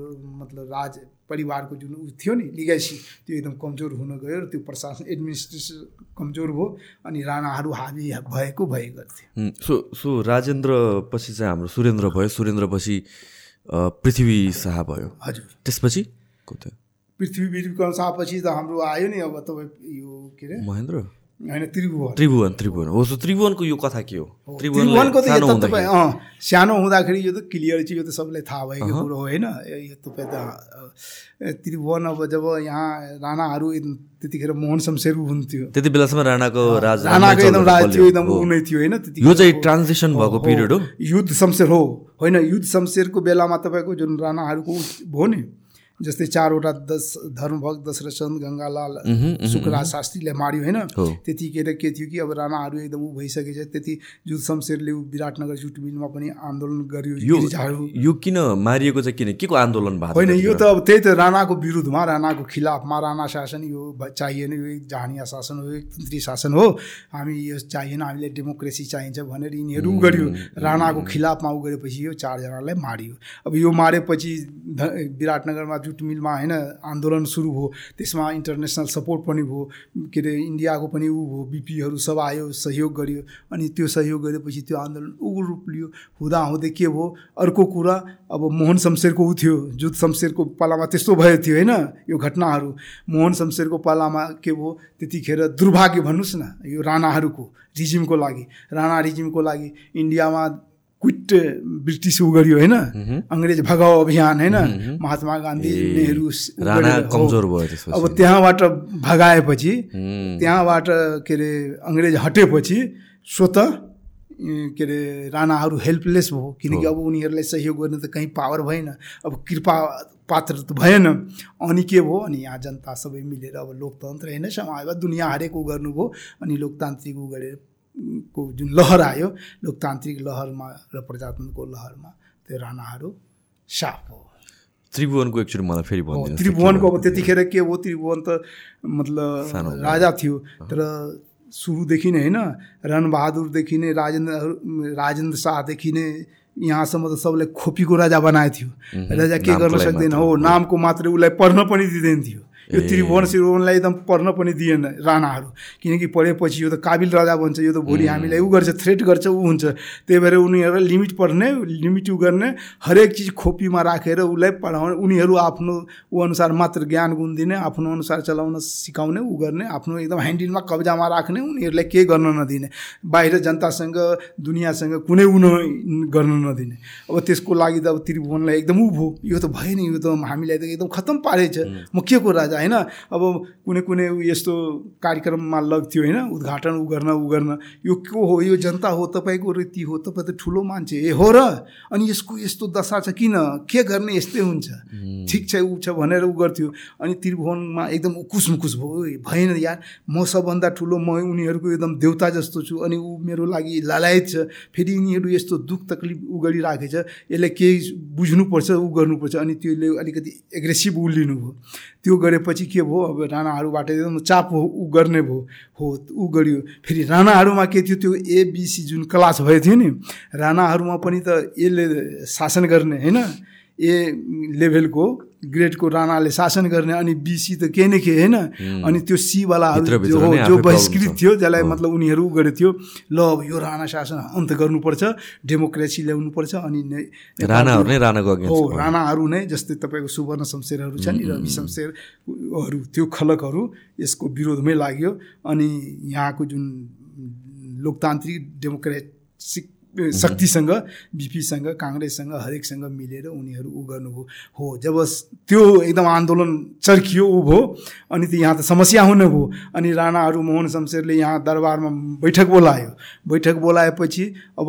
मतलब राज परिवारको जुन ऊ थियो नि लिगेसी त्यो एकदम कमजोर हुन गयो र त्यो प्रशासन एडमिनिस्ट्रेसन कमजोर भयो अनि राणाहरू हाबी भएको भए गर्थे हुँ, सो सो राजेन्द्र पछि चाहिँ हाम्रो सुरेन्द्र भयो सुरेन्द्र पछि पृथ्वी शाह भयो। हजुर। त्यसपछि को थियो? पृथ्वी शाहपछि त हाम्रो आयो नि अब तपाईँ यो के अरे? महेन्द्र। होइन त्रिभुवन। त्रिभुवन त्रिभुवन। हो सो त्रिभुवनको यो कथा के हो? त्रिभुवनको त यो सानो तपाईँ हुँदाखेरि। अँ सानो हुँदाखेरि यो त क्लियर चाहिँ यो त सबलाई थाहा भएको कुरो हो होइन? यो तपाईँ त त्रिभुवन अब जब यहाँ राणाहरू त्यतिखेर मोहन शमशेर हुन्थ्यो त्यति बेलासम्म राणाको राज राणाको एकदम राज थियो। एकदम हो। ऊ नै थियो होइन? यो चाहिँ ट्रान्जिसन भएको पिरियड हो। युद्ध शमशेर हो होइन? युद्ध शमशेरको बेलामा तपाईँको जुन राणाहरूको भयो नि जस्तै चारवटा दस धर्मभक्त दशरथचन्द गङ्गालाल शुक्रराज शास्त्रीले मार्यो होइन। त्यतिखेर के थियो कि अब राणाहरू एकदम ऊ भइसकेछ त्यति युद्ध शमशेरले ऊ विराटनगर जुट मिलमा पनि आन्दोलन गर्यो यो किन मारिएको चाहिँ किन? के को आन्दोलन भएको होइन यो? त अब त्यही त राणाको विरुद्धमा राणाको खिलाफमा राणा शासन यो चाहिएन यो एक जहानिया शासन हो एक तन्त्री शासन हो। हामी यो चाहिएन हामीले डेमोक्रेसी चाहिन्छ भनेर यिनीहरू गर्यो। राणाको खिलाफमा उ गरेपछि यो चारजनालाई मारियो। अब यो मारेपछि विराटनगरमा जुट मिलमा होइन आन्दोलन सुरु भयो त्यसमा इन्टरनेसनल सपोर्ट पनि भयो के अरे इन्डियाको पनि ऊ भयो बिपीहरू सब आयो सहयोग गर्यो अनि त्यो सहयोग गरेपछि त्यो आन्दोलन उग्र रूप लियो हुँदा हुँदै के भयो अर्को कुरा अब मोहन शमशेरको ऊ थियो जुद्ध शमशेरको पालामा त्यस्तो भएको थियो होइन यो घटनाहरू। मोहन शमशेरको पालामा के भयो त्यतिखेर दुर्भाग्य भन्नुहोस् न यो राणाहरूको रिजिमको लागि राणा रिजिमको लागि इन्डियामा क्विट ब्रिटिस उ गर्यो होइन अङ्ग्रेज भगाओ अभियान होइन? महात्मा गान्धी नेहरू। कमजोर भयो। अब त्यहाँबाट भगाएपछि। त्यहाँबाट के अरे अङ्ग्रेज हटेपछि स्वत के अरे राणाहरू हेल्पलेस भयो। किनकि अब उनीहरूलाई सहयोग गर्न त कहीँ पावर भएन। अब कृपा पात्र त भएन। अनि के भयो? अनि यहाँ जनता सबै मिलेर अब लोकतन्त्र होइन? समाजवाद दुनियाँ हरेक उ गर्नुभयो। अनि लोकतान्त्रिक उ गरेर को जुन लहर आयो लोकतान्त्रिक लहरमा र प्रजातन्त्रको लहरमा त्यो राणाहरू साफ हो। त्रिभुवनको एकचोटि मलाई फेरि त्रिभुवनको? अब त्यतिखेर के हो त्रिभुवन त मतलब राजा थियो तर सुरुदेखि नै होइन रणबहादुरदेखि नै राजेन्द्र राजेन्द्र शाहदेखि नै यहाँसम्म त सबलाई खोपीको राजा बनाएको थियो। राजा के गर्न सक्दैन। हो नामको मात्रै उसलाई पढ्न पनि दिँदैन थियो। यो। त्रिभुवन श्रिभुवनलाई एकदम पढ्न पनि दिएन राणाहरू। किनकि पढेपछि यो त काबिल राजा बन्छ यो त भोलि हामीलाई उ गर्छ थ्रेट गर्छ ऊ हुन्छ। त्यही भएर उनीहरूलाई लिमिट पढ्ने लिमिट उ गर्ने हरेक चिज खोपीमा राखेर उसलाई पढाउने उनीहरू आफ्नो ऊ अनुसार मात्र ज्ञान गुण दिने आफ्नो अनुसार चलाउन सिकाउने ऊ गर्ने आफ्नो एकदम ह्यान्डिलमा कब्जामा राख्ने उनीहरूलाई केही गर्न नदिने। बाहिर जनतासँग दुनियाँसँग कुनै उ न- गर्न नदिने। अब त्यसको लागि त अब त्रिभुवनलाई एकदम ऊ भयो यो त भएन यो त हामीलाई त एकदम खत्तम पारेछ। म के को राजा? होइन? अब कुनै कुनै ऊ यस्तो कार्यक्रममा लग्थ्यो होइन? उद्घाटन उ गर्न उ गर्न यो को हो? यो जनता हो? तपाईँको रीति हो? तपाईँ त ठुलो मान्छे ए हो र? अनि यसको यस्तो दशा छ किन? के गर्ने? यस्तै हुन्छ। ठिक छ ऊ छ भनेर उ गर्थ्यो अनि त्रिभुवनमा एकदम उकुस मुकुस भयो। "ओइ, भएन यार। म सबभन्दा ठुलो म उनीहरूको एकदम देउता जस्तो छु। अनि ऊ मेरो लागि लालायत छ। फेरि यिनीहरू यस्तो दुःख तकलिफ उ गरिराखेछ यसलाई केही बुझ्नुपर्छ उ गर्नुपर्छ अनि त्यसले अलिकति एग्रेसिभ उ लिनुभयो त्यो गरेपछि के भयो? अब राणाहरूबाट एकदम चाप हो उ गर्ने भयो। हो उ गरियो। फेरि राणाहरूमा के थियो? त्यो एबिसी जुन क्लास भएको थियो नि राणाहरूमा पनि त यसले शासन गर्ने होइन? ए लेभलको ग्रेडको राणाले शासन गर्ने अनि बिसी त के न के होइन। अनि त्यो सीवालाहरू जो हो बहिष्कृत। थियो जसलाई मतलब उनीहरू उ गरेको थियो। ल अब यो राणा शासन अन्त गर्नुपर्छ डेमोक्रेसी ल्याउनुपर्छ अनि राणाहरू नै राणाको हो राणाहरू नै जस्तै तपाईँको सुवर्ण शमशेरहरू छ नि रवि शमशेरहरू त्यो खलकहरू यसको विरोधमै लाग्यो। अनि यहाँको जुन लोकतान्त्रिक डेमोक्रेटिक शक्तिसँग बिपीसँग काङ्ग्रेससँग हरेकसँग मिलेर उनीहरू उ गर्नुभयो। हो जब त्यो एकदम आन्दोलन चर्कियो ऊ भयो अनि त यहाँ त समस्या हुने भयो। अनि राणाहरू मोहन शमशेरले यहाँ दरबारमा बैठक बोलायो। बैठक बोलाएपछि अब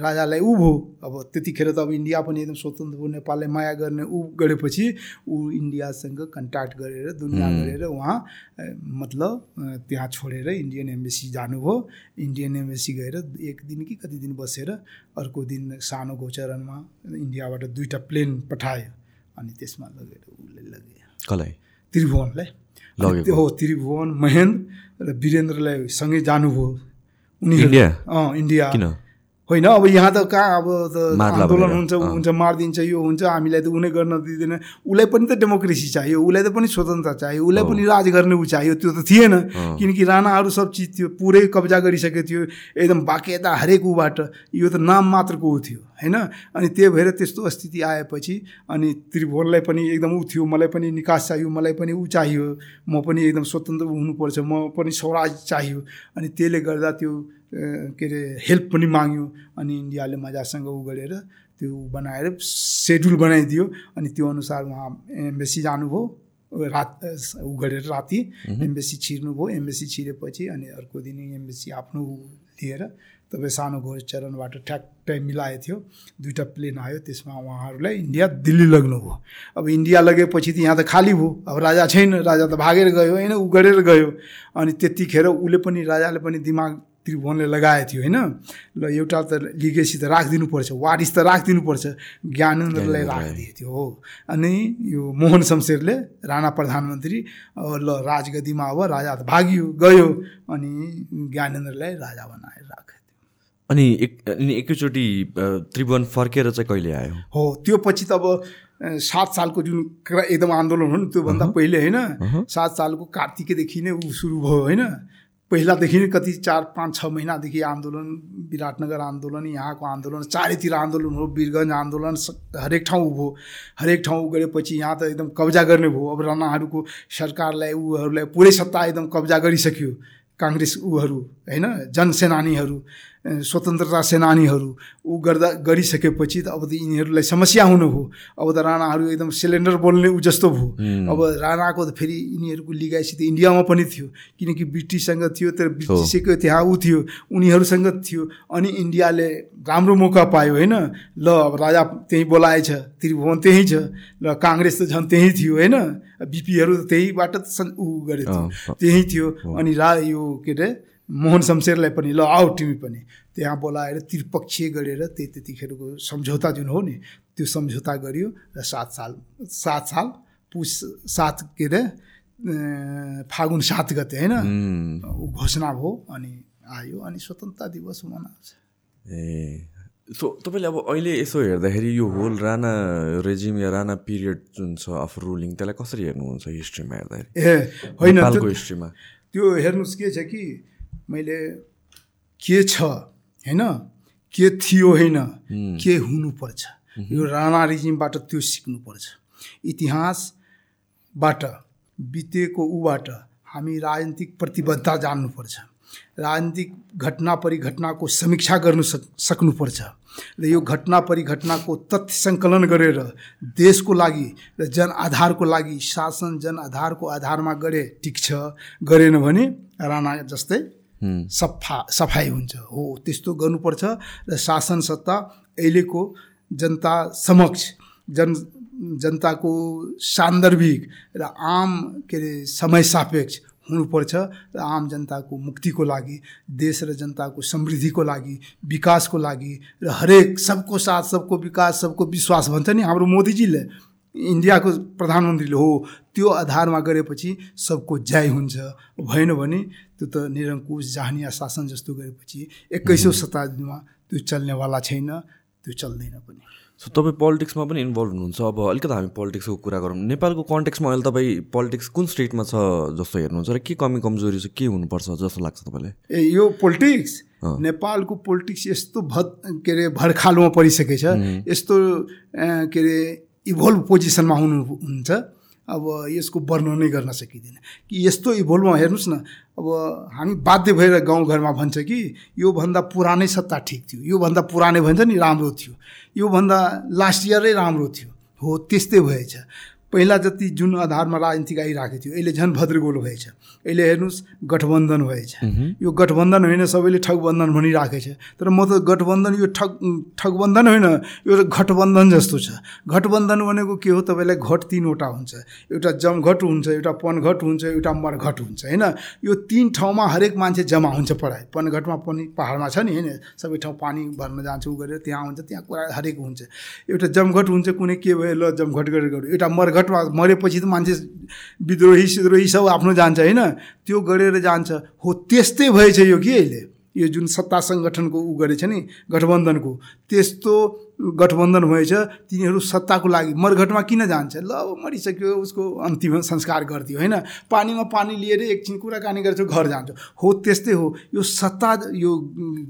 राजालाई ऊ भयो। अब त्यतिखेर त अब इन्डिया पनि एकदम स्वतन्त्र भयो। नेपाललाई माया गर्ने ऊ गरेपछि ऊ इन्डियासँग कन्ट्याक्ट गरेर दुनियाँ गरेर उहाँ मतलब त्यहाँ छोडेर इन्डियन एम्बेसी जानुभयो। इन्डियन एम्बेसी गएर एक दिन कि कति दिन बसेर अर्को दिन सानो गोचरणमा इन्डियाबाट दुईवटा प्लेन पठायो। अनि त्यसमा लगेर उसले लगे कसलाई? त्रिभुवनलाई। त्यो हो त्रिभुवन महेन्द्र र वीरेन्द्रलाई सँगै जानुभयो। उनीहरू? अँ इन्डिया। किन? होइन अब यहाँ त कहाँ अब त आन्दोलन हुन्छ ऊ हुन्छ मारिदिन्छ यो हुन्छ हामीलाई त उनी गर्न दिँदैन। उसलाई पनि त डेमोक्रेसी चाहियो उसलाई त पनि स्वतन्त्रता चाहियो उसलाई पनि राज गर्ने ऊ चाहियो त्यो त थिएन। किनकि राणाहरू सब चिज थियो पुरै कब्जा गरिसकेको थियो एकदम बाकेता हरेक ऊबाट। यो त नाम मात्रको ऊ थियो होइन? अनि त्यही भएर त्यस्तो स्थिति आएपछि अनि त्रिभुवनलाई पनि एकदम ऊ थियो मलाई पनि निकास चाहियो मलाई पनि ऊ चाहियो म पनि एकदम स्वतन्त्र हुनुपर्छ म पनि स्वराज चाहियो। अनि त्यसले गर्दा त्यो के अरे हेल्प पनि माग्यो अनि इन्डियाले मजासँग ऊ गरेर त्यो बनाएर सेड्युल बनाइदियो अनि त्यो अनुसार उहाँ एम्बेसी जानुभयो। रात ऊ गरेर राति एम्बेसी छिर्नुभयो। एम्बेसी छिरेपछि अनि अर्को दिन एम्बेसी आफ्नो लिएर तपाईँ सानो घोर चरणबाट ठ्याक्कै मिलाएको थियो। दुईवटा प्लेन आयो। त्यसमा उहाँहरूलाई इन्डिया दिल्ली लग्नुभयो अब इन्डिया लगेपछि त यहाँ त खाली भयो। अब राजा छैन। राजा त भागेर गयो। होइन ऊ गरेर गयो। अनि त्यतिखेर उसले पनि राजाले पनि दिमाग त्रिभुवनले लगाएको थियो होइन? ल एउटा त लिगेसी त राखिदिनुपर्छ वारिस त राखिदिनुपर्छ ज्ञानेन्द्रलाई राखिदिएको थियो हो। अनि यो मोहन शमशेरले राणा प्रधानमन्त्री ल राजगद्दीमा अब राजा त भागियो गयो अनि ज्ञानेन्द्रलाई राजा बनाएर राखेको थियो अनि एक अनि एकैचोटि त्रिभुवन फर्केर चाहिँ कहिले आयो? हो त्यो पछि त अब सात सालको जुन एकदम आन्दोलन हो नि त्योभन्दा पहिले होइन? सात सालको कार्तिकदेखि नै ऊ सुरु भयो होइन? पहिलादेखि नै कति चार पाँच छ महिनादेखि आन्दोलन विराटनगर आन्दोलन यहाँको आन्दोलन चारैतिर आन्दोलन हो वीरगञ्ज आन्दोलन हरेक ठाउँ भयो हरेक ठाउँ गरेपछि यहाँ त एकदम कब्जा गर्ने भयो। अब राणाहरूको सरकारलाई ऊहरूलाई पुरै सत्ता एकदम कब्जा गरिसक्यो काङ्ग्रेस ऊहरू होइन? जनसेनानीहरू। स्वतन्त्रता सेनानीहरू ऊ गर्दा गरिसकेपछि त अब त यिनीहरूलाई समस्या हुनु भयो। अब त राणाहरू एकदम सिलिन्डर बोल्ने ऊ जस्तो भयो। अब राणाको त फेरि यिनीहरूको लिगाइसी त इन्डियामा पनि थियो। किनकि ब्रिटिससँग थियो तर ब्रिटिसको त्यहाँ ऊ थियो उनीहरूसँग थियो। अनि इन्डियाले राम्रो मौका पायो होइन? ल अब राजा त्यहीँ बोलाएछ त्रिभुवन त्यहीँ छ। र काङ्ग्रेस त झन् त्यहीँ थियो होइन? बिपीहरू त त्यहीँबाट ऊ गरेको थियो। त्यहीँ थियो। अनि रा यो के अरे मोहन शमशेरलाई पनि ल आऊ तिमी पनि। त्यहाँ बोलाएर त्रिपक्षीय गरेर त्यही त्यतिखेरको सम्झौता जुन हो नि त्यो सम्झौता गरियो र सात साल सात साल पुस सात के अरे फागुन सात गते होइन? ऊ घोषणा भयो अनि आयो अनि स्वतन्त्रता दिवस मनाउँछ। ए सो तपाईँले अब अहिले यसो हेर्दाखेरि यो होल राणा रेजिम या राणा पिरियड जुन छ अफ रुलिङ त्यसलाई कसरी हेर्नुहुन्छ हिस्ट्रीमा हेर्दाखेरि? ए होइन हिस्ट्रीमा। त्यो हेर्नुहोस् के छ कि मैले के छ होइन? के थियो होइन? के हुनुपर्छ? यो राणा रिजिमबाट त्यो सिक्नुपर्छ। इतिहासबाट बितेको ऊबाट हामी राजनीतिक प्रतिबद्धता जान्नुपर्छ। राजनीतिक घटना परिघटनाको समीक्षा गर्नु सक सक्नुपर्छ। र यो घटना परिघटनाको तथ्य सङ्कलन गरेर देशको लागि र जन आधारको लागि शासन जन आधारको आधारमा गरे ठिक छ गरेन भने राणा जस्तै सफा सफाइ हुन्छ। हो त्यस्तो गर्नुपर्छ र शासन सत्ता अहिलेको जनता समक्ष जन जनताको सान्दर्भिक र आम के अरे समय सापेक्ष हुनुपर्छ र आम जनताको मुक्तिको लागि देश र जनताको समृद्धिको लागि विकासको लागि र हरेक सबको साथ सबको विकास सबको विश्वास भन्छ नि हाम्रो मोदीजीले। इन्डियाको प्रधानमन्त्रीले हो त्यो आधारमा गरेपछि सबको जय हुन्छ। भएन भने त्यो त निरङ्कुश जहानिया शासन जस्तो गरेपछि एक्काइसौँ शताब्दीमा त्यो चल्नेवाला छैन त्यो चल्दैन पनि। सो तपाईँ पोलिटिक्समा पनि इन्भल्भ हुनुहुन्छ। अब अलिकति हामी पोलिटिक्सको कुरा गरौँ। नेपालको कन्टेक्समा अहिले तपाईँ पोलिटिक्स कुन स्टेटमा छ जस्तो हेर्नुहुन्छ र के कमी कमजोरी छ के हुनुपर्छ जस्तो लाग्छ तपाईँलाई? ए यो पोलिटिक्स नेपालको पोलिटिक्स यस्तो भद के अरे भरखालोमा परिसकेछ। यस्तो के अरे इभल्भ पोजिसनमा हुनुहुन्छ अब यसको वर्णनै गर्न सकिँदैन। कि यस्तो इभल्भमा हेर्नुहोस् न अब हामी बाध्य भएर गाउँघरमा भन्छ कि योभन्दा पुरानै सत्ता ठिक थियो योभन्दा पुरानै भन्छ नि राम्रो थियो योभन्दा लास्ट इयरै राम्रो थियो हो त्यस्तै भएछ। पहिला जति जुन आधारमा राजनीतिक आइरहेको थियो अहिले झन् भद्रगोल भएछ अहिले हेर्नुहोस् गठबन्धन भएछ यो गठबन्धन होइन सबैले ठगबन्धन भनिराखेको छ। तर म त गठबन्धन यो ठग ठगबन्धन होइन यो त घटबन्धन जस्तो छ। घटबन्धन भनेको के हो? तपाईँलाई घट तिनवटा हुन्छ। एउटा जमघट हुन्छ एउटा पनघट हुन्छ एउटा मरघट हुन्छ होइन? यो तिन ठाउँमा हरेक मान्छे जम्मा हुन्छ पढाइ। पनघटमा पनि पाहाडमा छ नि होइन? सबै ठाउँ पानी भर्न जान्छ उ गरेर त्यहाँ हुन्छ त्यहाँ कुरा हरेक हुन्छ। एउटा जमघट हुन्छ कुनै के भयो ल जमघट गरेर एउटा मरघटमा मरेपछि त मान्छे विद्रोही सिद्रोही सब आफ्नो जान्छ होइन? त्यो गरेर जान्छ। हो त्यस्तै भएछ यो कि अहिले? यो जुन सत्ता सङ्गठनको ऊ गरेछ नि गठबन्धनको त्यस्तो गठबन्धन भएछ तिनीहरू सत्ताको लागि मरघटमा किन जान्छ? ल मरिसक्यो उसको अन्तिम संस्कार गरिदियो होइन? पानीमा पानी लिएर एकछिन कुराकानी गर्छ घर जान्छ। हो त्यस्तै हो। यो सत्ता यो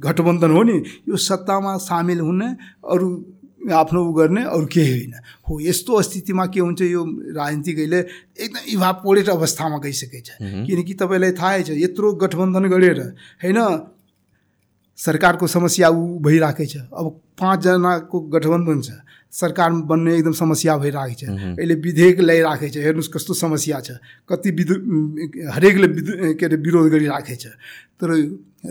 गठबन्धन हो नि यो सत्तामा सामेल हुने अरू आफ्नो गर्ने अरू केही होइन हो यस्तो स्थितिमा के हुन्छ यो राजनीतिक अहिले एकदम इभापोरेट अवस्थामा गइसकेको छ किनकि तपाईँलाई थाहै छ यत्रो गठबन्धन गरेर होइन सरकारको समस्या ऊ भइरहेकै छ अब पाँचजनाको गठबन्धन छ सरकार बन्ने एकदम समस्या भइरहेको छ। अहिले विधेयक ल्याइराखेको छ। हेर्नुहोस् कस्तो समस्या छ। कति विधु हरेकले विधु के अरे विरोध गरिराखेको छ। तर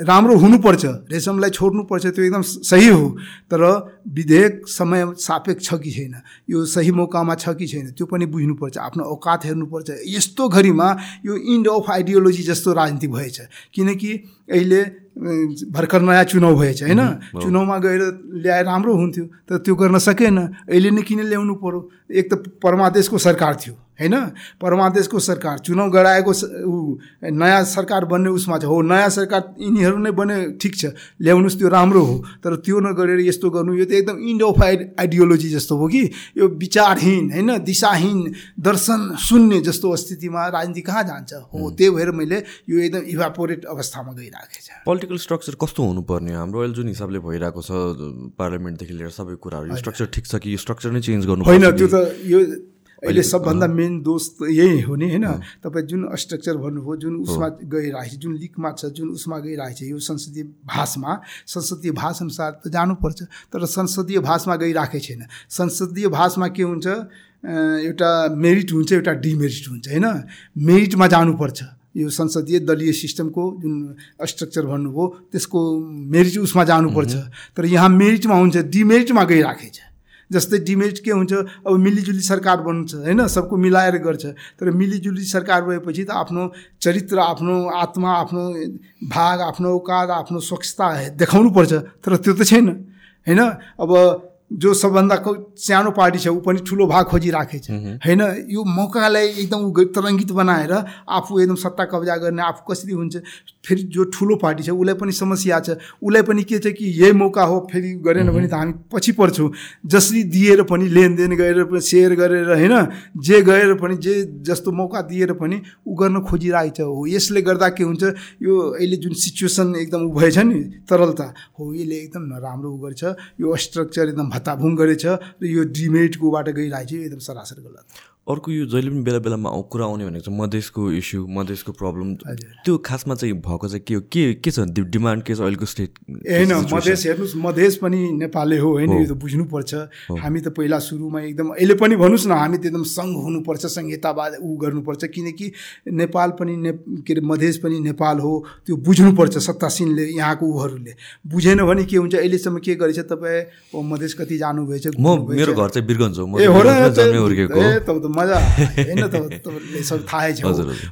राम्रो हुनुपर्छ। रेशमलाई छोड्नुपर्छ त्यो एकदम सही हो। तर विधेयक समय सापेक्ष छ कि छैन। यो सही मौकामा छ कि छैन त्यो पनि बुझ्नुपर्छ। आफ्नो औकात हेर्नुपर्छ। यस्तो घडीमा यो इन्ड अफ आइडियोलोजी जस्तो राजनीति भएछ। किनकि अहिले भर्खर नयाँ चुनाव भएछ होइन? चुनावमा गएर ल्याएर राम्रो हुन्थ्यो तर त्यो गर्न सकेन। अहिले नै किन ल्याउनु पऱ्यो एक त परमादेशको सरकार थियो। होइन परमादेशको सरकार चुनाव गराएको ऊ नयाँ सरकार बन्ने उसमा छ हो। नयाँ सरकार यिनीहरू नै बने ठिक छ। ल्याउनुहोस् त्यो राम्रो हो। तर त्यो नगरेर यस्तो गर्नु यो त एकदम इन्ड अफ आइडियोलोजी जस्तो हो कि। यो विचारहीन होइन दिशाहीन दर्शन शून्य जस्तो स्थितिमा राजनीति कहाँ जान्छ? हो त्यही भएर मैले यो एकदम इभापोरेट अवस्थामा गइरहेको छ। पोलिटिकल स्ट्रक्चर कस्तो हुनुपर्ने? हाम्रो अहिले जुन हिसाबले भइरहेको छ पार्लियामेन्टदेखि लिएर सबै कुराहरू। स्ट्रक्चर ठिक छ कि यो स्ट्रक्चर नै चेन्ज गर्नु होइन त्यो त यो अहिले सबभन्दा मेन दोष यही हो नि होइन? तपाईँ जुन स्ट्रक्चर भन्नुभयो जुन उसमा गइरहेको छ जुन लिकमा छ जुन उसमा गइरहेको छ यो संसदीय भाषमा संसदीय भाष अनुसार त जानुपर्छ तर संसदीय भाषमा गइराखेको छैन। संसदीय भाषमा के हुन्छ एउटा मेरिट हुन्छ एउटा डिमेरिट हुन्छ होइन? मेरिटमा जानुपर्छ। यो संसदीय दलीय सिस्टमको जुन स्ट्रक्चर भन्नुभयो त्यसको मेरिट उसमा जानुपर्छ। तर यहाँ मेरिटमा हुन्छ डिमेरिटमा गइराखेको छ जस्तै डिमेरिट के हुन्छ अब मिलिजुली सरकार बन्छ होइन? सबको मिलाएर गर्छ। तर मिलिजुली सरकार भएपछि त आफ्नो चरित्र आफ्नो आत्मा आफ्नो भाग आफ्नो औकात आफ्नो स्वच्छता देखाउनु पर्छ तर त्यो त छैन होइन? अब जो सबभन्दा सानो पार्टी छ ऊ पनि ठुलो भाग खोजिराखेको छ होइन यो मौकालाई एकदम तरङ्गित बनाएर आफू एकदम सत्ता कब्जा गर्ने आफू कसरी हुन्छ फेरि जो ठुलो पार्टी छ उसलाई पनि समस्या छ। उसलाई पनि के छ कि यही मौका हो फेरि गरेन भने त हामी पछि पर्छौँ। जसरी दिएर पनि लेनदेन गरेर सेयर गरेर होइन जे गएर पनि जे जस्तो मौका दिएर पनि ऊ गर्न खोजिरहेको छ हो यसले गर्दा के हुन्छ यो अहिले जुन सिचुएसन एकदम ऊ भएछ नि तरलता हो यसले एकदम नराम्रो ऊ गर्छ। यो स्ट्रक्चर एकदम हताभुङ गरेछ र यो डिमेरिटकोबाट गइरहेको छ एकदम सरासर गलत। अर्को यो जहिले पनि बेला बेलामा कुरा आउने भनेको चाहिँ मधेसको इस्यु मधेसको प्रब्लम त्यो खासमा चाहिँ भएको चाहिँ के हो? के के छ? डिमान्ड के छ अहिलेको स्टेट होइन मधेस हेर्नुहोस् मधेस पनि नेपालले हो होइन यो त बुझ्नुपर्छ। हामी त पहिला सुरुमा एकदम अहिले पनि भन्नुहोस् न हामी त एकदम सङ्घ हुनुपर्छ संहितावाद ऊ गर्नुपर्छ किनकि नेपाल पनि ने के अरे मधेस पनि नेपाल हो त्यो बुझ्नुपर्छ सत्तासीनले यहाँको उहरूले बुझेन भने के हुन्छ? अहिलेसम्म के गरेछ तपाईँ? मधेस कति जानुभएछ म मेरो घर चाहिँ बिरगन्ज हो ए हो र मजा होइन त तपाईँले सब थाहै छ।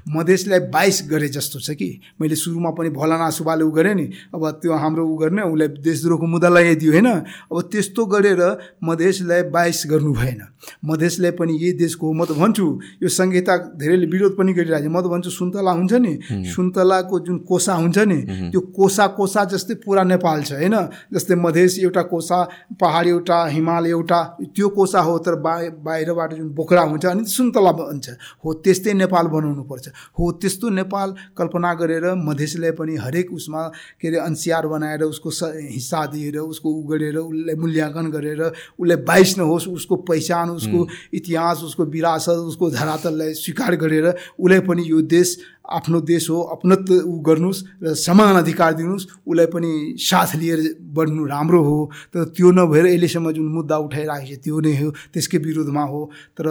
मधेसलाई बाइस गरे जस्तो छ कि। मैले सुरुमा पनि भोलाना सुब्बाले उ गरेँ नि। अब त्यो हाम्रो उ गर्ने उसलाई देशद्रोहको मुद्दा लगाइदियो होइन। अब त्यस्तो गरेर मधेसलाई बाइस गर्नु भएन। मधेसलाई पनि यही देशको हो म त भन्छु यो संहिता धेरैले विरोध पनि गरिरहेको छ म त भन्छु सुन्तला हुन्छ नि। सुन्तलाको जुन कोसा हुन्छ नि त्यो कोसा कोसा जस्तै पुरा नेपाल छ होइन। जस्तै मधेस एउटा कोसा पहाड एउटा हिमाल एउटा त्यो कोसा हो तर बाहिरबाट जुन बोक्रा हुन्छ अनि सुन्तला भन्छ। हो त्यस्तै नेपाल बनाउनु पर्छ हो त्यस्तो नेपाल कल्पना गरेर मधेसलाई पनि हरेक उसमा के अरे अन्सियार बनाएर उसको स हिस्सा दिएर उसको उ गरेर उसलाई मूल्याङ्कन गरेर उसलाई बाइस नहोस् उसको पहिचान उसको इतिहास उसको विरासत उसको धरातललाई स्वीकार गरेर उसलाई पनि यो देश आफ्नो देश हो अपनत्व ऊ गर्नुहोस् र समान अधिकार दिनुहोस् उसलाई पनि साथ लिएर बढ्नु राम्रो हो। तर त्यो नभएर अहिलेसम्म जुन मुद्दा उठाइरहेको छ त्यो नै हो त्यसकै विरोधमा हो। तर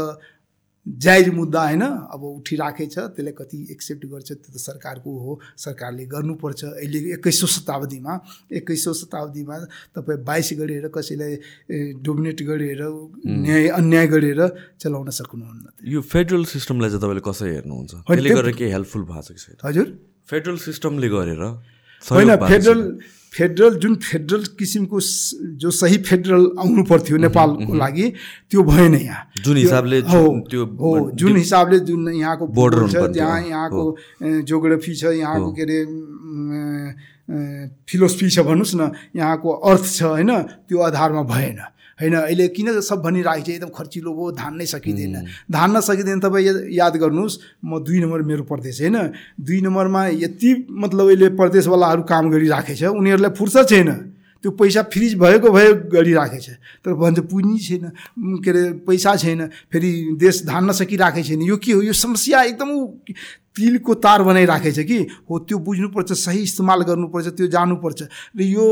जायज मुद्दा होइन अब उठिराखेको छ त्यसलाई कति एक्सेप्ट गर्छ त्यो त सरकारको हो सरकारले गर्नुपर्छ। अहिले एक्काइसौँ शताब्दीमा एक्काइसौँ शताब्दीमा तपाईँ बाइस गरेर कसैलाई डोमिनेट गरेर न्याय अन्याय गरेर चलाउन सक्नुहुन्न। यो फेडरल सिस्टमलाई चाहिँ तपाईँले कसरी हेर्नुहुन्छ? त्यसले हेल्पफुल भएको छ हजुर। फेडरल सिस्टमले गरेर होइन फेडरल फेडरल जुन फेडरल किसिमको जो सही फेडरल आउनु पर्थ्यो नेपालको लागि त्यो भएन यहाँ। जुन हिसाबले हो त्यो हो जुन हिसाबले जुन यहाँको बोर्डर छ जहाँ यहाँको जोग्राफी छ यहाँको के अरे फिलोसफी छ भन्नुहोस् न यहाँको अर्थ छ होइन त्यो आधारमा भएन। होइन अहिले किन सब भनिरहेको छ एकदम खर्चिलो भयो धान नै सकिँदैन। धान नसकिँदैन तपाईँ याद गर्नुहोस् म दुई नम्बर मेरो प्रदेश होइन? दुई नम्बरमा यति मतलब अहिले प्रदेशवालाहरू काम गरिराखेछ उनीहरूलाई फुर्सद छैन। त्यो पैसा फ्रिज भएको भयो गरिराखेको छ। तर भन्छ पुँजी छैन के अरे पैसा छैन फेरि देश धान्न सकिराखेको छैन। यो के हो? यो समस्या एकदम तिलको तार बनाइराखेको छ कि? हो त्यो बुझ्नुपर्छ सही इस्तेमाल गर्नुपर्छ त्यो जानुपर्छ। र यो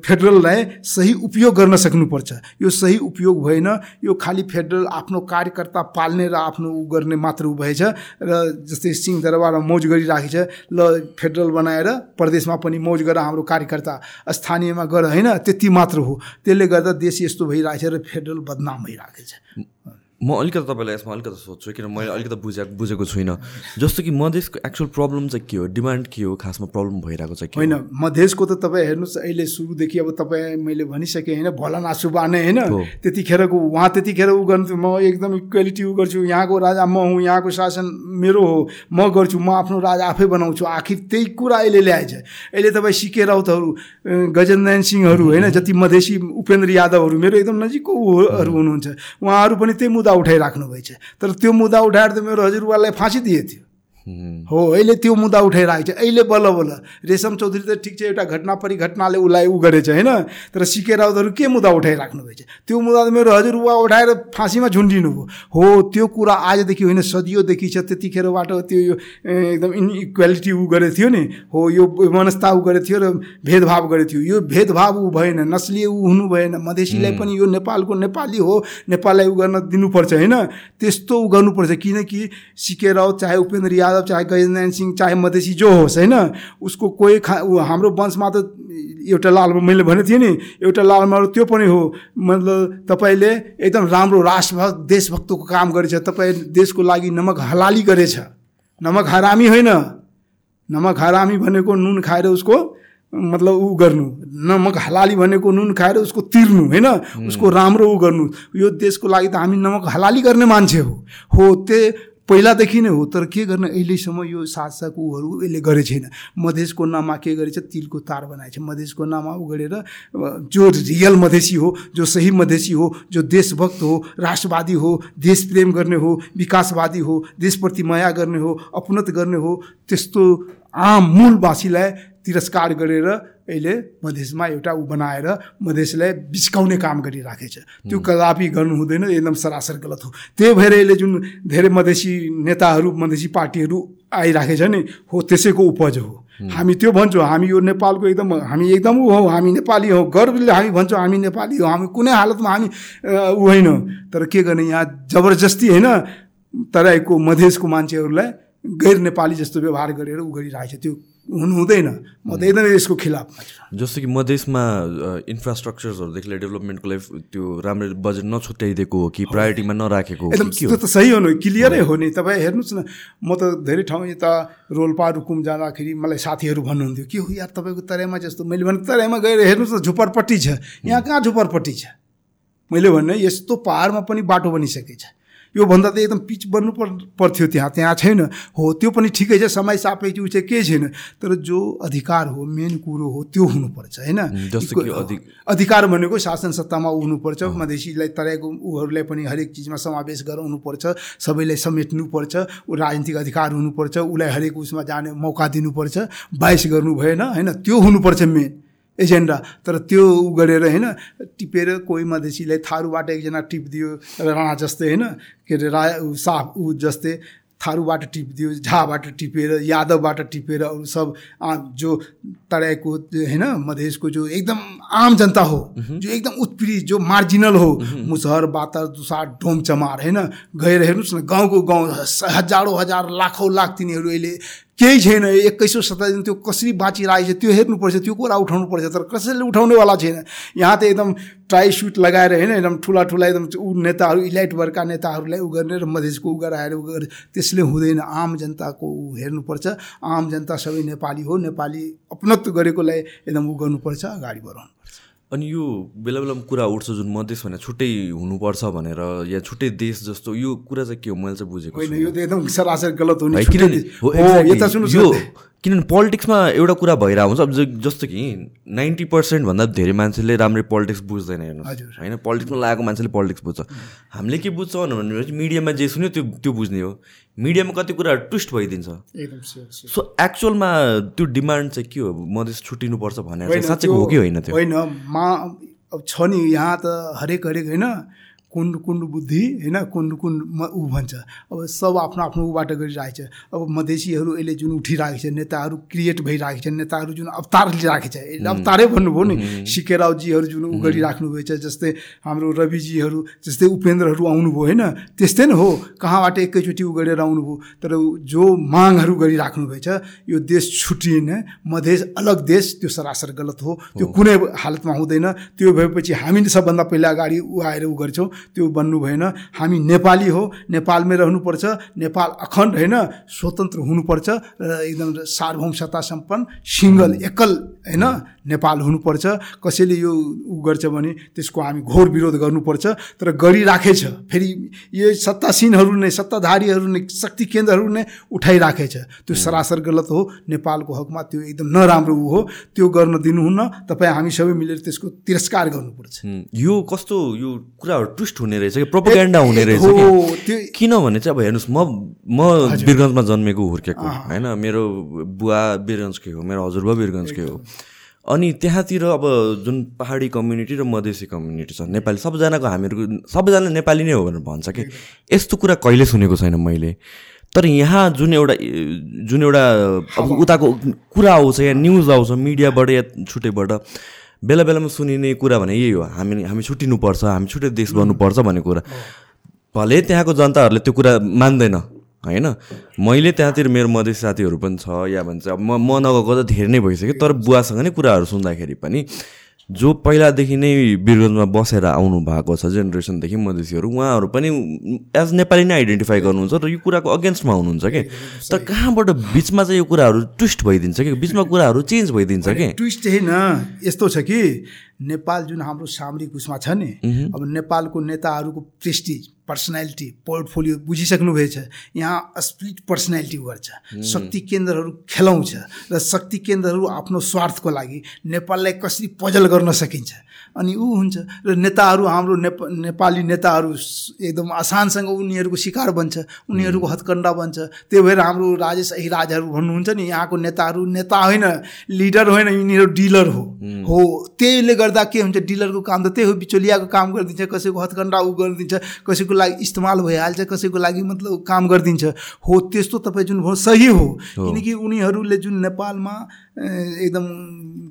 फेडरललाई सही उपयोग गर्न सक्नुपर्छ। यो सही उपयोग भएन यो खालि फेडरल आफ्नो कार्यकर्ता पाल्ने र आफ्नो उ गर्ने मात्र उ भएछ। र जस्तै सिंहदरबारमा मौज गरिराखेको छ ल फेडरल बनाएर प्रदेशमा पनि मौज गरेर हाम्रो कार्यकर्ता स्थानीयमा गर होइन? त्यति मात्र हो। त्यसले गर्दा देश यस्तो भइरहेको छ र फेडरल बदनाम भइरहेको छ। म अलिकति तपाईँलाई यसमा अलिकति सोध्छु किन मैले अलिकति बुझे बुझेको छुइनँ। जस्तो कि मधेसको एक्चुअल प्रब्लम चाहिँ के हो? डिमान्ड के हो? खासमा प्रब्लम भइरहेको चाहिँ होइन मधेसको त तपाईँ हेर्नुहोस् अहिले सुरुदेखि अब तपाईँ मैले भनिसकेँ होइन भला नासु बाने होइन त्यतिखेरको उहाँ त्यतिखेर उ गर्नु म एकदम इक्वेलिटी उ गर्छु यहाँको राजा म हुँ यहाँको शासन मेरो हो म गर्छु म आफ्नो राजा आफै बनाउँछु आखिर त्यही कुरा अहिले ल्याएछ। अहिले तपाईँ सिके राउतहरू गजेन्द्रनारायण सिंहहरू होइन जति मधेसी उपेन्द्र यादवहरू मेरो एकदम नजिकको उहरू हुनुहुन्छ। उहाँहरू पनि त्यही मुद्दा मुद्दा उठाइराख्नु भएछ। तर त्यो मुद्दा उठाएर त मेरो हजुरबालाई फाँसी दिए थियो हो अहिले त्यो मुद्दा उठाइरहेको छ। अहिले बल्ल बल्ल रेशम चौधरी त ठिक छ एउटा घटना परिघटनाले उसलाई उ गरेछ होइन? तर सिके राउतहरू के मुद्दा उठाइराख्नु भएछ? त्यो मुद्दा त मेरो हजुरबुवा उठाएर फाँसीमा झुन्डिनु हो हो त्यो कुरा आजदेखि होइन सदियोदेखि छ त्यतिखेरबाट त्यो यो एकदम इनइक्वालिटी उ गरेको थियो नि। हो यो मनस्ता उ गरेको थियो र भेदभाव गरेको थियो। यो भेदभाव ऊ भएन नस्लीय ऊ हुनु भएन। मधेसीलाई पनि यो नेपालको नेपाली हो। नेपाललाई उ गर्न दिनुपर्छ होइन? त्यस्तो उ गर्नुपर्छ। किनकि सिके राउत चाहे उपेन्द्र यादव यादव चाहे गजेन्द्र सिंह चाहे मधेसी जो होस् होइन उसको कोही खा हाम्रो वंशमा त एउटा लाल मैले भनेको थिएँ नि एउटा लालमा त्यो पनि हो। मतलब तपाईँले एकदम राम्रो राष्ट्रभक्त देशभक्तको काम गरेछ तपाईँ देशको लागि नमक हलाली गरेछ। नमक हरामी होइन। नमक हरामी भनेको नुन खाएर उसको मतलब ऊ गर्नु। नमक हलाली भनेको नुन खाएर उसको तिर्नु होइन उसको राम्रो ऊ गर्नु। यो देशको लागि त हामी नमक हलाली गर्ने मान्छे हो। हो त्यो पहिलादेखि नै हो तर के गर्ने? अहिलेसम्म यो शासक ऊहरू यसले गरे छैन। मधेसको नाममा के गरेछ? तिलको तार बनाएछ। मधेसको नाममा ऊ गरेर जो रियल मधेसी हो जो सही मधेसी हो जो देशभक्त हो राष्ट्रवादी हो देश प्रेम गर्ने हो विकासवादी हो देशप्रति माया गर्ने हो अपनत गर्ने हो त्यस्तो आम मूलवासीलाई तिरस्कार गरेर अहिले मधेसमा एउटा ऊ बनाएर मधेसलाई बिस्काउने काम गरिराखेछ। त्यो कदापि गर्नु हुँदैन एकदम सरासर गलत हो। त्यही भएर यसले जुन धेरै मधेसी नेताहरू मधेसी पार्टीहरू आइराखेछ नि हो त्यसैको उपज हो। हामी त्यो भन्छौँ हामी यो नेपालको एकदम हामी एकदम ऊ हौ हामी नेपाली हौ। गर्वले हामी भन्छौँ हामी नेपाली हौ। हामी कुनै हालतमा हामी ऊ होइन। तर के गर्ने यहाँ जबरजस्ती होइन तराईको मधेसको मान्छेहरूलाई गैर नेपाली जस्तो व्यवहार गरेर ऊ गरिरहेको छ त्यो हुनु हुँदैन म त एकदमै यसको खिलाफमा जस्तो कि मधेसमा इन्फ्रास्ट्रक्चर्सहरूदेखि लिएर डेभलपमेन्टको लागि त्यो राम्रो बजेट नछुट्याइदिएको हो कि प्रायोरिटीमा नराखेको हो एकदम त्यो त सही हो नि। क्लियरै हो नि। तपाईँ हेर्नुहोस् न म त धेरै ठाउँ यता रोल्पा रुकुम जाँदाखेरि मलाई साथीहरू भन्नुहुन्थ्यो के हो यार तपाईँको तराईमा जस्तो? मैले भने तराईमा गएर हेर्नुहोस् न झुपरपट्टि छ। यहाँ कहाँ झुपरपट्टि छ? मैले भन्ने यस्तो पाहाडमा पनि बाटो बनिसकेको छ योभन्दा त एकदम पिच बन्नु पर पर्थ्यो त्यहाँ त्यहाँ छैन। हो त्यो पनि ठिकै छ समय सापेक्ष चाहिँ केही छैन। तर जो अधिकार हो मेन कुरो हो त्यो हुनुपर्छ होइन? अधिकार भनेको शासन सत्तामा हुनुपर्छ मधेसीलाई तराईको ऊहरूलाई पनि हरेक चिजमा समावेश गराउनुपर्छ सबैलाई समेट्नुपर्छ ऊ राजनीतिक अधिकार हुनुपर्छ उसलाई हरेक उसमा जाने मौका दिनुपर्छ बाइस गर्नु भएन होइन? त्यो हुनुपर्छ मेन। एजेन्डा। तर त्यो उ गरेर होइन टिपेर कोही मधेसीलाई थारूबाट एकजना टिपिदियो राणा जस्तै होइन के अरे रा साफ ऊ जस्तै थारूबाट टिपिदियो झाबाट टिपेर यादवबाट टिपेर अरू सब जो तराईको होइन मधेसको जो एकदम आम जनता हो जो एकदम उत्पीडित जो मार्जिनल हो मुसहर बातर दुसार डोम चमार होइन गएर हेर्नुहोस् न गाउँको गाउँ हजारौँ हजार लाखौँ लाख तिनीहरू अहिले केही छैन एक्काइसौँ शताब्दीमा त्यो कसरी बाँचिरहेको छ त्यो हेर्नुपर्छ त्यो कुरा उठाउनुपर्छ तर कसैले उठाउनेवाला छैन। यहाँ त एकदम ट्राई सुट लगाएर होइन एकदम ठुला ठुला एकदम ऊ नेताहरू इलाइट वर्गका नेताहरूलाई उ गर्ने र मधेसको उ गराएर उ गरेर त्यसले हुँदैन। आम जनताको ऊ हेर्नुपर्छ आम जनता सबै नेपाली हो नेपाली अपनत्व गरेकोलाई एकदम उ गर्नुपर्छ अगाडि बढाउनुपर्छ अनि यो बेला बेलामा कुरा उठ्छ जुन मधेस भनेर छुट्टै हुनुपर्छ भनेर या छुट्टै देश जस्तो यो कुरा चाहिँ के हो? मैले चाहिँ बुझेको होइन यो त एकदम सरासर गलत हो किनभने किनभने पोलिटिक्समा एउटा कुरा भइरहेको हुन्छ। अब जस्तो कि नाइन्टी पर्सेन्टभन्दा धेरै मान्छेले राम्ररी पोलिटिक्स बुझ्दैन हेर्नु। होइन पोलिटिक्समा लागेको मान्छेले पोलिटिक्स बुझ्छ। हामीले के बुझ्छौँ भनेपछि मिडियामा जे सुन्यो त्यो त्यो बुझ्ने हो। मिडियामा कति कुराहरू ट्विस्ट भइदिन्छ. सो एक्चुअलमा त्यो डिमान्ड चाहिँ के हो? मधेस छुट्टिनुपर्छ भनेर साँच्चै हो कि होइन त्यो? होइन मा अब छ नि यहाँ त हरेक हरेक होइन कुण्ड कुण्ड बुद्धि होइन? कुण्ड म ऊ भन्छ। अब सब आफ्नो आफ्नो ऊबाट गरिरहेको छ अब मधेसीहरू अहिले जुन उठिरहेको छ नेताहरू क्रिएट भइरहेको छ नेताहरू जुन अवतार लिइरहेको छ यसले अवतारै भन्नुभयो नि। सिके रावजीहरू जुन ऊ गरिराख्नु भएको छ जस्तै हाम्रो रविजीहरू जस्तै उपेन्द्रहरू आउनुभयो होइन? त्यस्तै नै हो। कहाँबाट एकैचोटि ऊ गरेर आउनुभयो तर जो मागहरू गरिराख्नु भएको छ यो देश छुट्टिएन। मधेस अलग देश त्यो सरासर गलत हो। त्यो कुनै हालतमा हुँदैन। त्यो भएपछि हामी सबभन्दा पहिला अगाडि ऊ आएर ऊ गर्छौँ। त्यो बन्नु भएन। हामी नेपाली हो नेपालमै रहनुपर्छ नेपाल अखण्ड होइन स्वतन्त्र हुनुपर्छ र एकदम सार्वभौम सत्ता सम्पन्न सिङ्गल एकल होइन नेपाल हुनुपर्छ। कसैले यो ऊ गर्छ भने त्यसको हामी घोर विरोध गर्नुपर्छ तर गरिराखेछ फेरि यो सत्तासीनहरू नै सत्ताधारीहरू नै शक्ति केन्द्रहरू नै उठाइराखेछ। त्यो सरासर गलत हो नेपालको हकमा त्यो एकदम नराम्रो ऊ हो। त्यो गर्न दिनुहुन्न तपाईँ हामी सबै मिलेर त्यसको तिरस्कार गर्नुपर्छ। यो कस्तो यो कुराहरू ट्विस्ट हुने रहेछ कि प्रोपोगेन्डा हुने रहेछ कि? किनभने चाहिँ अब हेर्नुहोस् म म वीरगन्जमा जन्मेको हुर्केको होइन मेरो बुवा वीरगन्जकै हो मेरो हजुरबा वीरगन्जकै हो। अनि त्यहाँतिर अब जुन पहाडी कम्युनिटी र मधेसी कम्युनिटी छ नेपाली सबजनाको हामीहरूको सबैजना नेपाली नै हो भनेर भन्छ कि। यस्तो कुरा कहिले सुनेको छैन मैले। तर यहाँ जुन एउटा जुन एउटा अब उताको कुरा आउँछ या न्युज आउँछ मिडियाबाट या छुट्टैबाट बेला बेलामा सुनिने कुरा भने यही हो। हामी हामी छुट्टिनुपर्छ हामी छुट्टै देश बन्नुपर्छ भन्ने कुरा। भले त्यहाँको जनताहरूले त्यो कुरा मान्दैन होइन? मैले त्यहाँतिर मेरो मधेसी साथीहरू पनि छ या भन्छ म म नगएको त धेरै नै भइसक्यो तर बुवासँग नै कुराहरू सुन्दाखेरि पनि जो पहिलादेखि नै वीरगन्जमा बसेर आउनु भएको छ जेनेरेसनदेखि मधेसीहरू उहाँहरू पनि एज नेपाली नै आइडेन्टिफाई गर्नुहुन्छ र यो कुराको अगेन्स्टमा हुनुहुन्छ कि? तर कहाँबाट बिचमा चाहिँ यो कुराहरू ट्विस्ट भइदिन्छ कि? बिचमा कुराहरू चेन्ज भइदिन्छ कि? ट्विस्ट होइन यस्तो छ कि नेपाल जुन हाम्रो सामरिक उसमा छ नि अब नेपालको नेताहरूको प्रेस्टिज पर्सनालिटी पोर्टफोलियो बुझिसक्नु भएछ। यहाँ स्प्लिट पर्सनालिटी गर्छ। शक्ति केन्द्रहरू खेलाउँछ र शक्ति केन्द्रहरू आफ्नो स्वार्थको लागि नेपाललाई कसरी पजल गर्न सकिन्छ? अनि ऊ हुन्छ। र नेताहरू हाम्रो नेप नेपाली नेताहरू एकदम आसानसँग उनीहरूको शिकार बन्छ उनीहरूको हत्कण्डा बन्छ। त्यही भएर हाम्रो राजेश अहिराजहरू भन्नुहुन्छ नि यहाँको नेताहरू नेता होइन लिडर होइन यिनीहरू डिलर हो। हो त्यहीले गर्दा के हुन्छ डिलरको काम त त्यही हो बिचौलियाको काम गरिदिन्छ कसैको हत्कण्डा ऊ गरिदिन्छ कसैको लागि इस्तेमाल भइहाल्छ कसैको लागि मतलब काम गरिदिन्छ। हो त्यस्तो तपाईँ जुन भयो सही हो। किनकि उनीहरूले जुन नेपालमा एकदम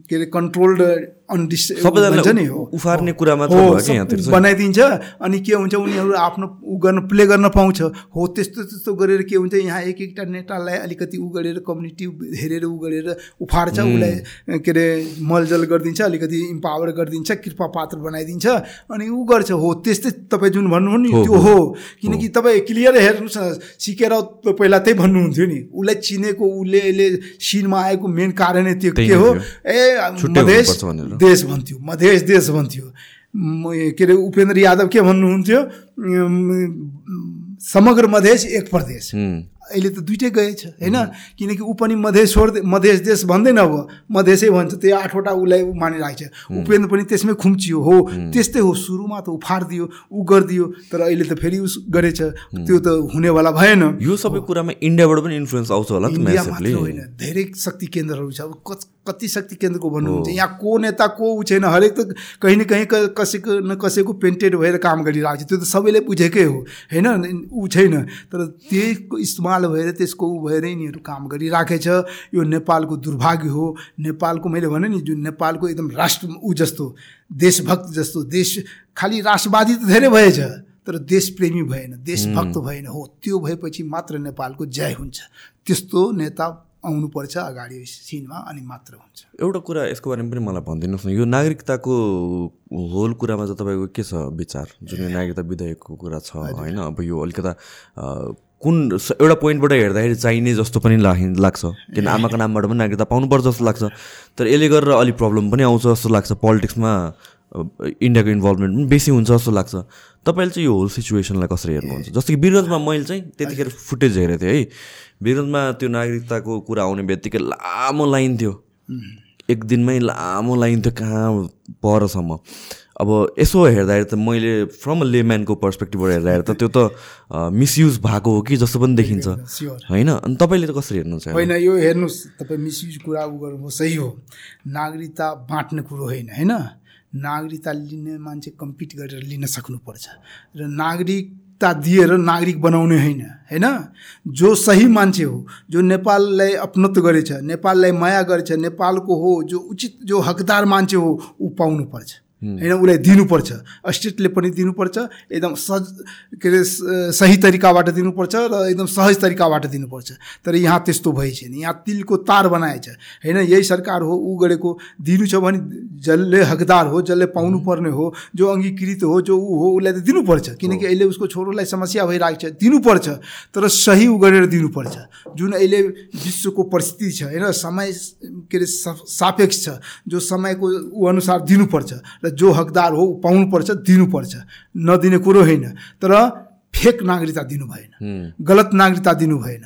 के अरे कन्ट्रोल्ड अनडिस सबैजनालाई भन्छ नि हो। उफार्ने कुरा मात्र हो, भयो कि सब यहाँतिर चाहिँ। बनाइदिन्छ अनि के हुन्छ उनीहरू आफ्नो उ गर्न प्ले गर्न पाउँछ। हो त्यस्तो त्यस्तो गरेर के हुन्छ यहाँ एक एकवटा नेतालाई अलिकति उ गरेर कम्युनिटी हेरेर उ गरेर उफार्छ उसलाई के अरे मलजल गरिदिन्छ अलिकति इम्पावर गरिदिन्छ कृपा पात्र बनाइदिन्छ अनि ऊ गर्छ। हो त्यस्तै तपाईँ जुन भन्नुभयो नि त्यो हो। किनकि तपाईँ क्लियर हेर्नुहोस् न सिकेर पहिला त्यही भन्नुहुन्थ्यो नि उसलाई चिनेको उसले अहिले सिनमा आएको मेन कारण त्यो के हो। ए मधेस। देश भन्थ्यो मधेस देश भन्थ्यो। के अरे उपेन्द्र यादव के भन्नुहुन्थ्यो समग्र मधेस एक प्रदेश। अहिले त दुइटै गएछ होइन? किनकि ऊ पनि मधेस छोड मधेस देश भन्दैन अब। मधेसै भन्छ त्यो आठवटा उसलाई ऊ मानिरहेको छ। उपेन्द्र पनि त्यसमै खुम्चियो हो। त्यस्तै हो सुरुमा त ऊ फाडिदियो ऊ गरिदियो तर अहिले त फेरि उस गरेछ। त्यो त हुनेवाला भएन। यो सबै कुरामा इन्डियाबाट पनि इन्फ्लुएन्स आउँछ होला इन्डिया मात्र होइन धेरै शक्ति केन्द्रहरू छ। अब कति शक्ति केन्द्रको भन्नुहुन्छ यहाँ को नेता को ऊ छैन हरेक त कहीँ न कहीँ कसैको न कसैको पेन्टेड भएर काम गरिरहेको छ। त्यो त सबैले बुझेकै हो। होइन? ऊ छैन। तर त्यहीको इस्तेमाल भएर त्यसको ऊ भएर यिनीहरू काम गरिराखेछ यो नेपालको दुर्भाग्य हो। नेपालको मैले भने नि जुन नेपालको एकदम राष्ट्र ऊ जस्तो देशभक्त जस्तो देश खालि राष्ट्रवादी त धेरै भएछ तर देशप्रेमी भएन देशभक्त भएन हो। त्यो भएपछि मात्र नेपालको जय हुन्छ। त्यस्तो नेता आउनुपर्छ अगाडि सिनमा अनि मात्र हुन्छ। एउटा कुरा यसको बारेमा पनि मलाई भनिदिनुहोस् न यो नागरिकताको होल कुरामा चाहिँ तपाईँको के छ विचार? जुन यो नागरिकता विधेयकको कुरा छ होइन? अब यो अलिकता कुन एउटा पोइन्टबाट हेर्दाखेरि चाहिने जस्तो पनि ला- लाग्छ। किन आमाको नामबाट पनि नागरिकता पाउनुपर्छ जस्तो लाग्छ। तर यसले गरेर अलिक प्रब्लम पनि आउँछ जस्तो लाग्छ पोलिटिक्समा। इन्डियाको इन्भल्भमेन्ट पनि बेसी हुन्छ जस्तो लाग्छ। तपाईँले चाहिँ यो होल सिचुएसनलाई कसरी हेर्नुहुन्छ? जस्तो कि वीरगन्जमा मैले चाहिँ त्यतिखेर फुटेज हेरेको थिएँ है। वीरगन्जमा त्यो नागरिकताको कुरा आउने बित्तिकै लामो लाइन थियो। एक दिनमै लामो लाइन थियो कहाँ परसम्म। अब यसो हेर्दाखेरि त मैले फ्रम अ लेम्यानको पर्सपेक्टिभबाट हेर्दाखेरि त त्यो त मिसयुज भएको हो कि जस्तो पनि देखिन्छ। होइन अनि तपाईँले त कसरी हेर्नुहुन्छ होइन यो हेर्नुहोस्। तपाईँ मिसयुज कुरा उ गर्नुभयो सही हो। नागरिकता बाँट्ने कुरो होइन होइन? नागरिकता लिने मान्छे कम्पिट गरेर लिन सक्नुपर्छ र नागरिकता दिएर नागरिक बनाउने होइन होइन? जो सही मान्छे हो जो नेपाललाई अपनत्व गरेछ नेपाललाई माया गरेछ नेपालको हो जो उचित जो हकदार मान्छे हो ऊ पाउनुपर्छ। होइन उसलाई दिनुपर्छ। स्टेटले पनि दिनुपर्छ एकदम सज के अरे सही तरिकाबाट दिनुपर्छ र एकदम सहज तरिकाबाट दिनुपर्छ। तर यहाँ त्यस्तो भइ छैन। यहाँ तिलको तार बनाएछ। होइन यही सरकार हो ऊ गरेको दिनु छ भने जसले हकदार हो जसले पाउनु पर्ने हो जो अङ्गीकृत हो जो ऊ हो उसलाई त दिनुपर्छ। किनकि अहिले उसको छोरोलाई समस्या भइरहेको छ दिनुपर्छ। तर सही उ गरेर दिनुपर्छ। जुन अहिले विश्वको परिस्थिति छ होइन समय के अरे सापेक्ष छ जो समयको ऊ अनुसार दिनुपर्छ र जो हकदार हो पाउनुपर्छ दिनुपर्छ नदिने कुरो होइन तर फेक नागरिकता दिनु भएन गलत नागरिकता दिनु भएन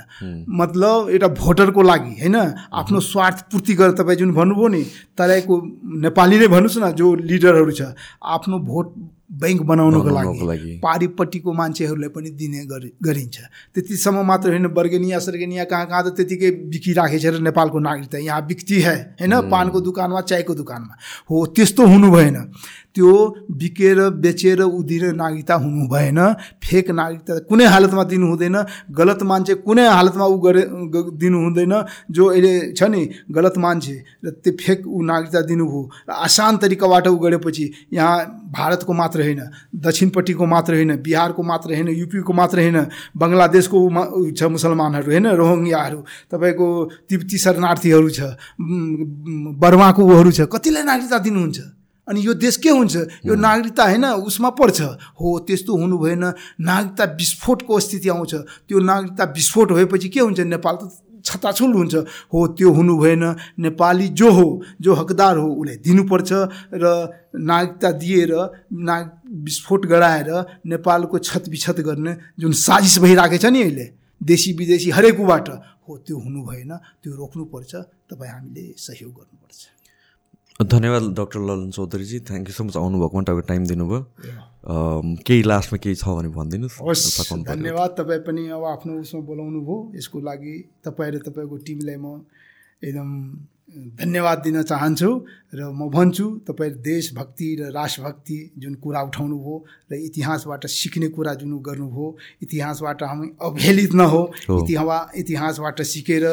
मतलब एउटा भोटरको लागि होइन आफ्नो स्वार्थ पूर्ति गरेर तपाईँ जुन भन्नुभयो नि तपाईँको नेपाली नै भन्नुहोस् न जो लिडरहरू छ आफ्नो भोट ब्याङ्क बनाउनको लागि पारिपट्टिको मान्छेहरूलाई पनि दिने गरिन्छ। त्यतिसम्म मात्र होइन बर्गेनिया सर्गेनिया कहाँ कहाँ त त्यतिकै बिकिराखेको छ र नेपालको नागरिकता यहाँ बिक्ती है। होइन? पानको दोकानमा चायको दोकानमा। हो त्यस्तो हुनु भएन त्यो बिकेर बेचेर उदिने नागरिकता हुनु भएन। फेक नागरिकता कुनै हालतमा दिनु हुँदैन। गलत मान्छे कुनै हालतमा ऊ गरे दिनु हुँदैन। जो अहिले छ नि गलत मान्छे र त्यो फेक ऊ नागरिकता दिनुभयो र आसान तरिकाबाट ऊ गरेपछि यहाँ भारतको मात्र होइन दक्षिणपट्टिको मात्र होइन बिहारको मात्र होइन युपीको मात्र होइन बङ्गलादेशको छ मुसलमानहरू होइन रोहिङ्ग्याहरू तपाईँको तिब्ती शरणार्थीहरू छ बर्माको ऊहरू छ कतिलाई नागरिकता दिनुहुन्छ? अनि यो देश के हुन्छ। यो नागरिकता होइन उसमा पर्छ। हो त्यस्तो हुनु भएन। नागरिकता विस्फोटको स्थिति आउँछ। त्यो नागरिकता विस्फोट भएपछि के हुन्छ? नेपाल त छताछुल हुन्छ। हो त्यो हुनु भएन। नेपाली जो हो जो हकदार हो उसलाई दिनुपर्छ र नागरिकता दिएर नाग विस्फोट गराएर नेपालको छत विछत गर्ने जुन साजिस भइरहेको छ नि अहिले देशी विदेशी हरेकबाट हो त्यो हुनु भएन। त्यो रोक्नुपर्छ। तपाईँ हामीले सहयोग गर्नुपर्छ। धन्यवाद doctor Lalan Chaudhary ji. Thank you so much आउनुभएको तपाईँको टाइम दिनुभयो। केही लास्टमा केही छ भने भनिदिनुहोस्। धन्यवाद। तपाईँ पनि अब आफ्नो उसमा बोलाउनु भयो यसको लागि तपाईँ र तपाईँको टिमलाई म एकदम धन्यवाद दिन चाहन्छु र म भन्छु तपाईँ देशभक्ति र राष्ट्रभक्ति जुन कुरा उठाउनु भयो र इतिहासबाट सिक्ने कुरा जुन गर्नुभयो इतिहासबाट हामी अवहेलित नहो इतिहास इतिहासबाट सिकेर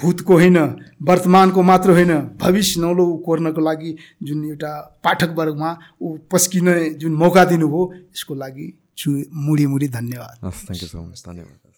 भूतको होइन वर्तमानको मात्र होइन भविष्य नौलो कोर्नको लागि जुन एउटा पाठक वर्गमा ऊ पस्किने जुन मौका दिनुभयो यसको लागि छु मुडी मुडी धन्यवाद। थ्याङ्क यू सो मच धन्यवाद।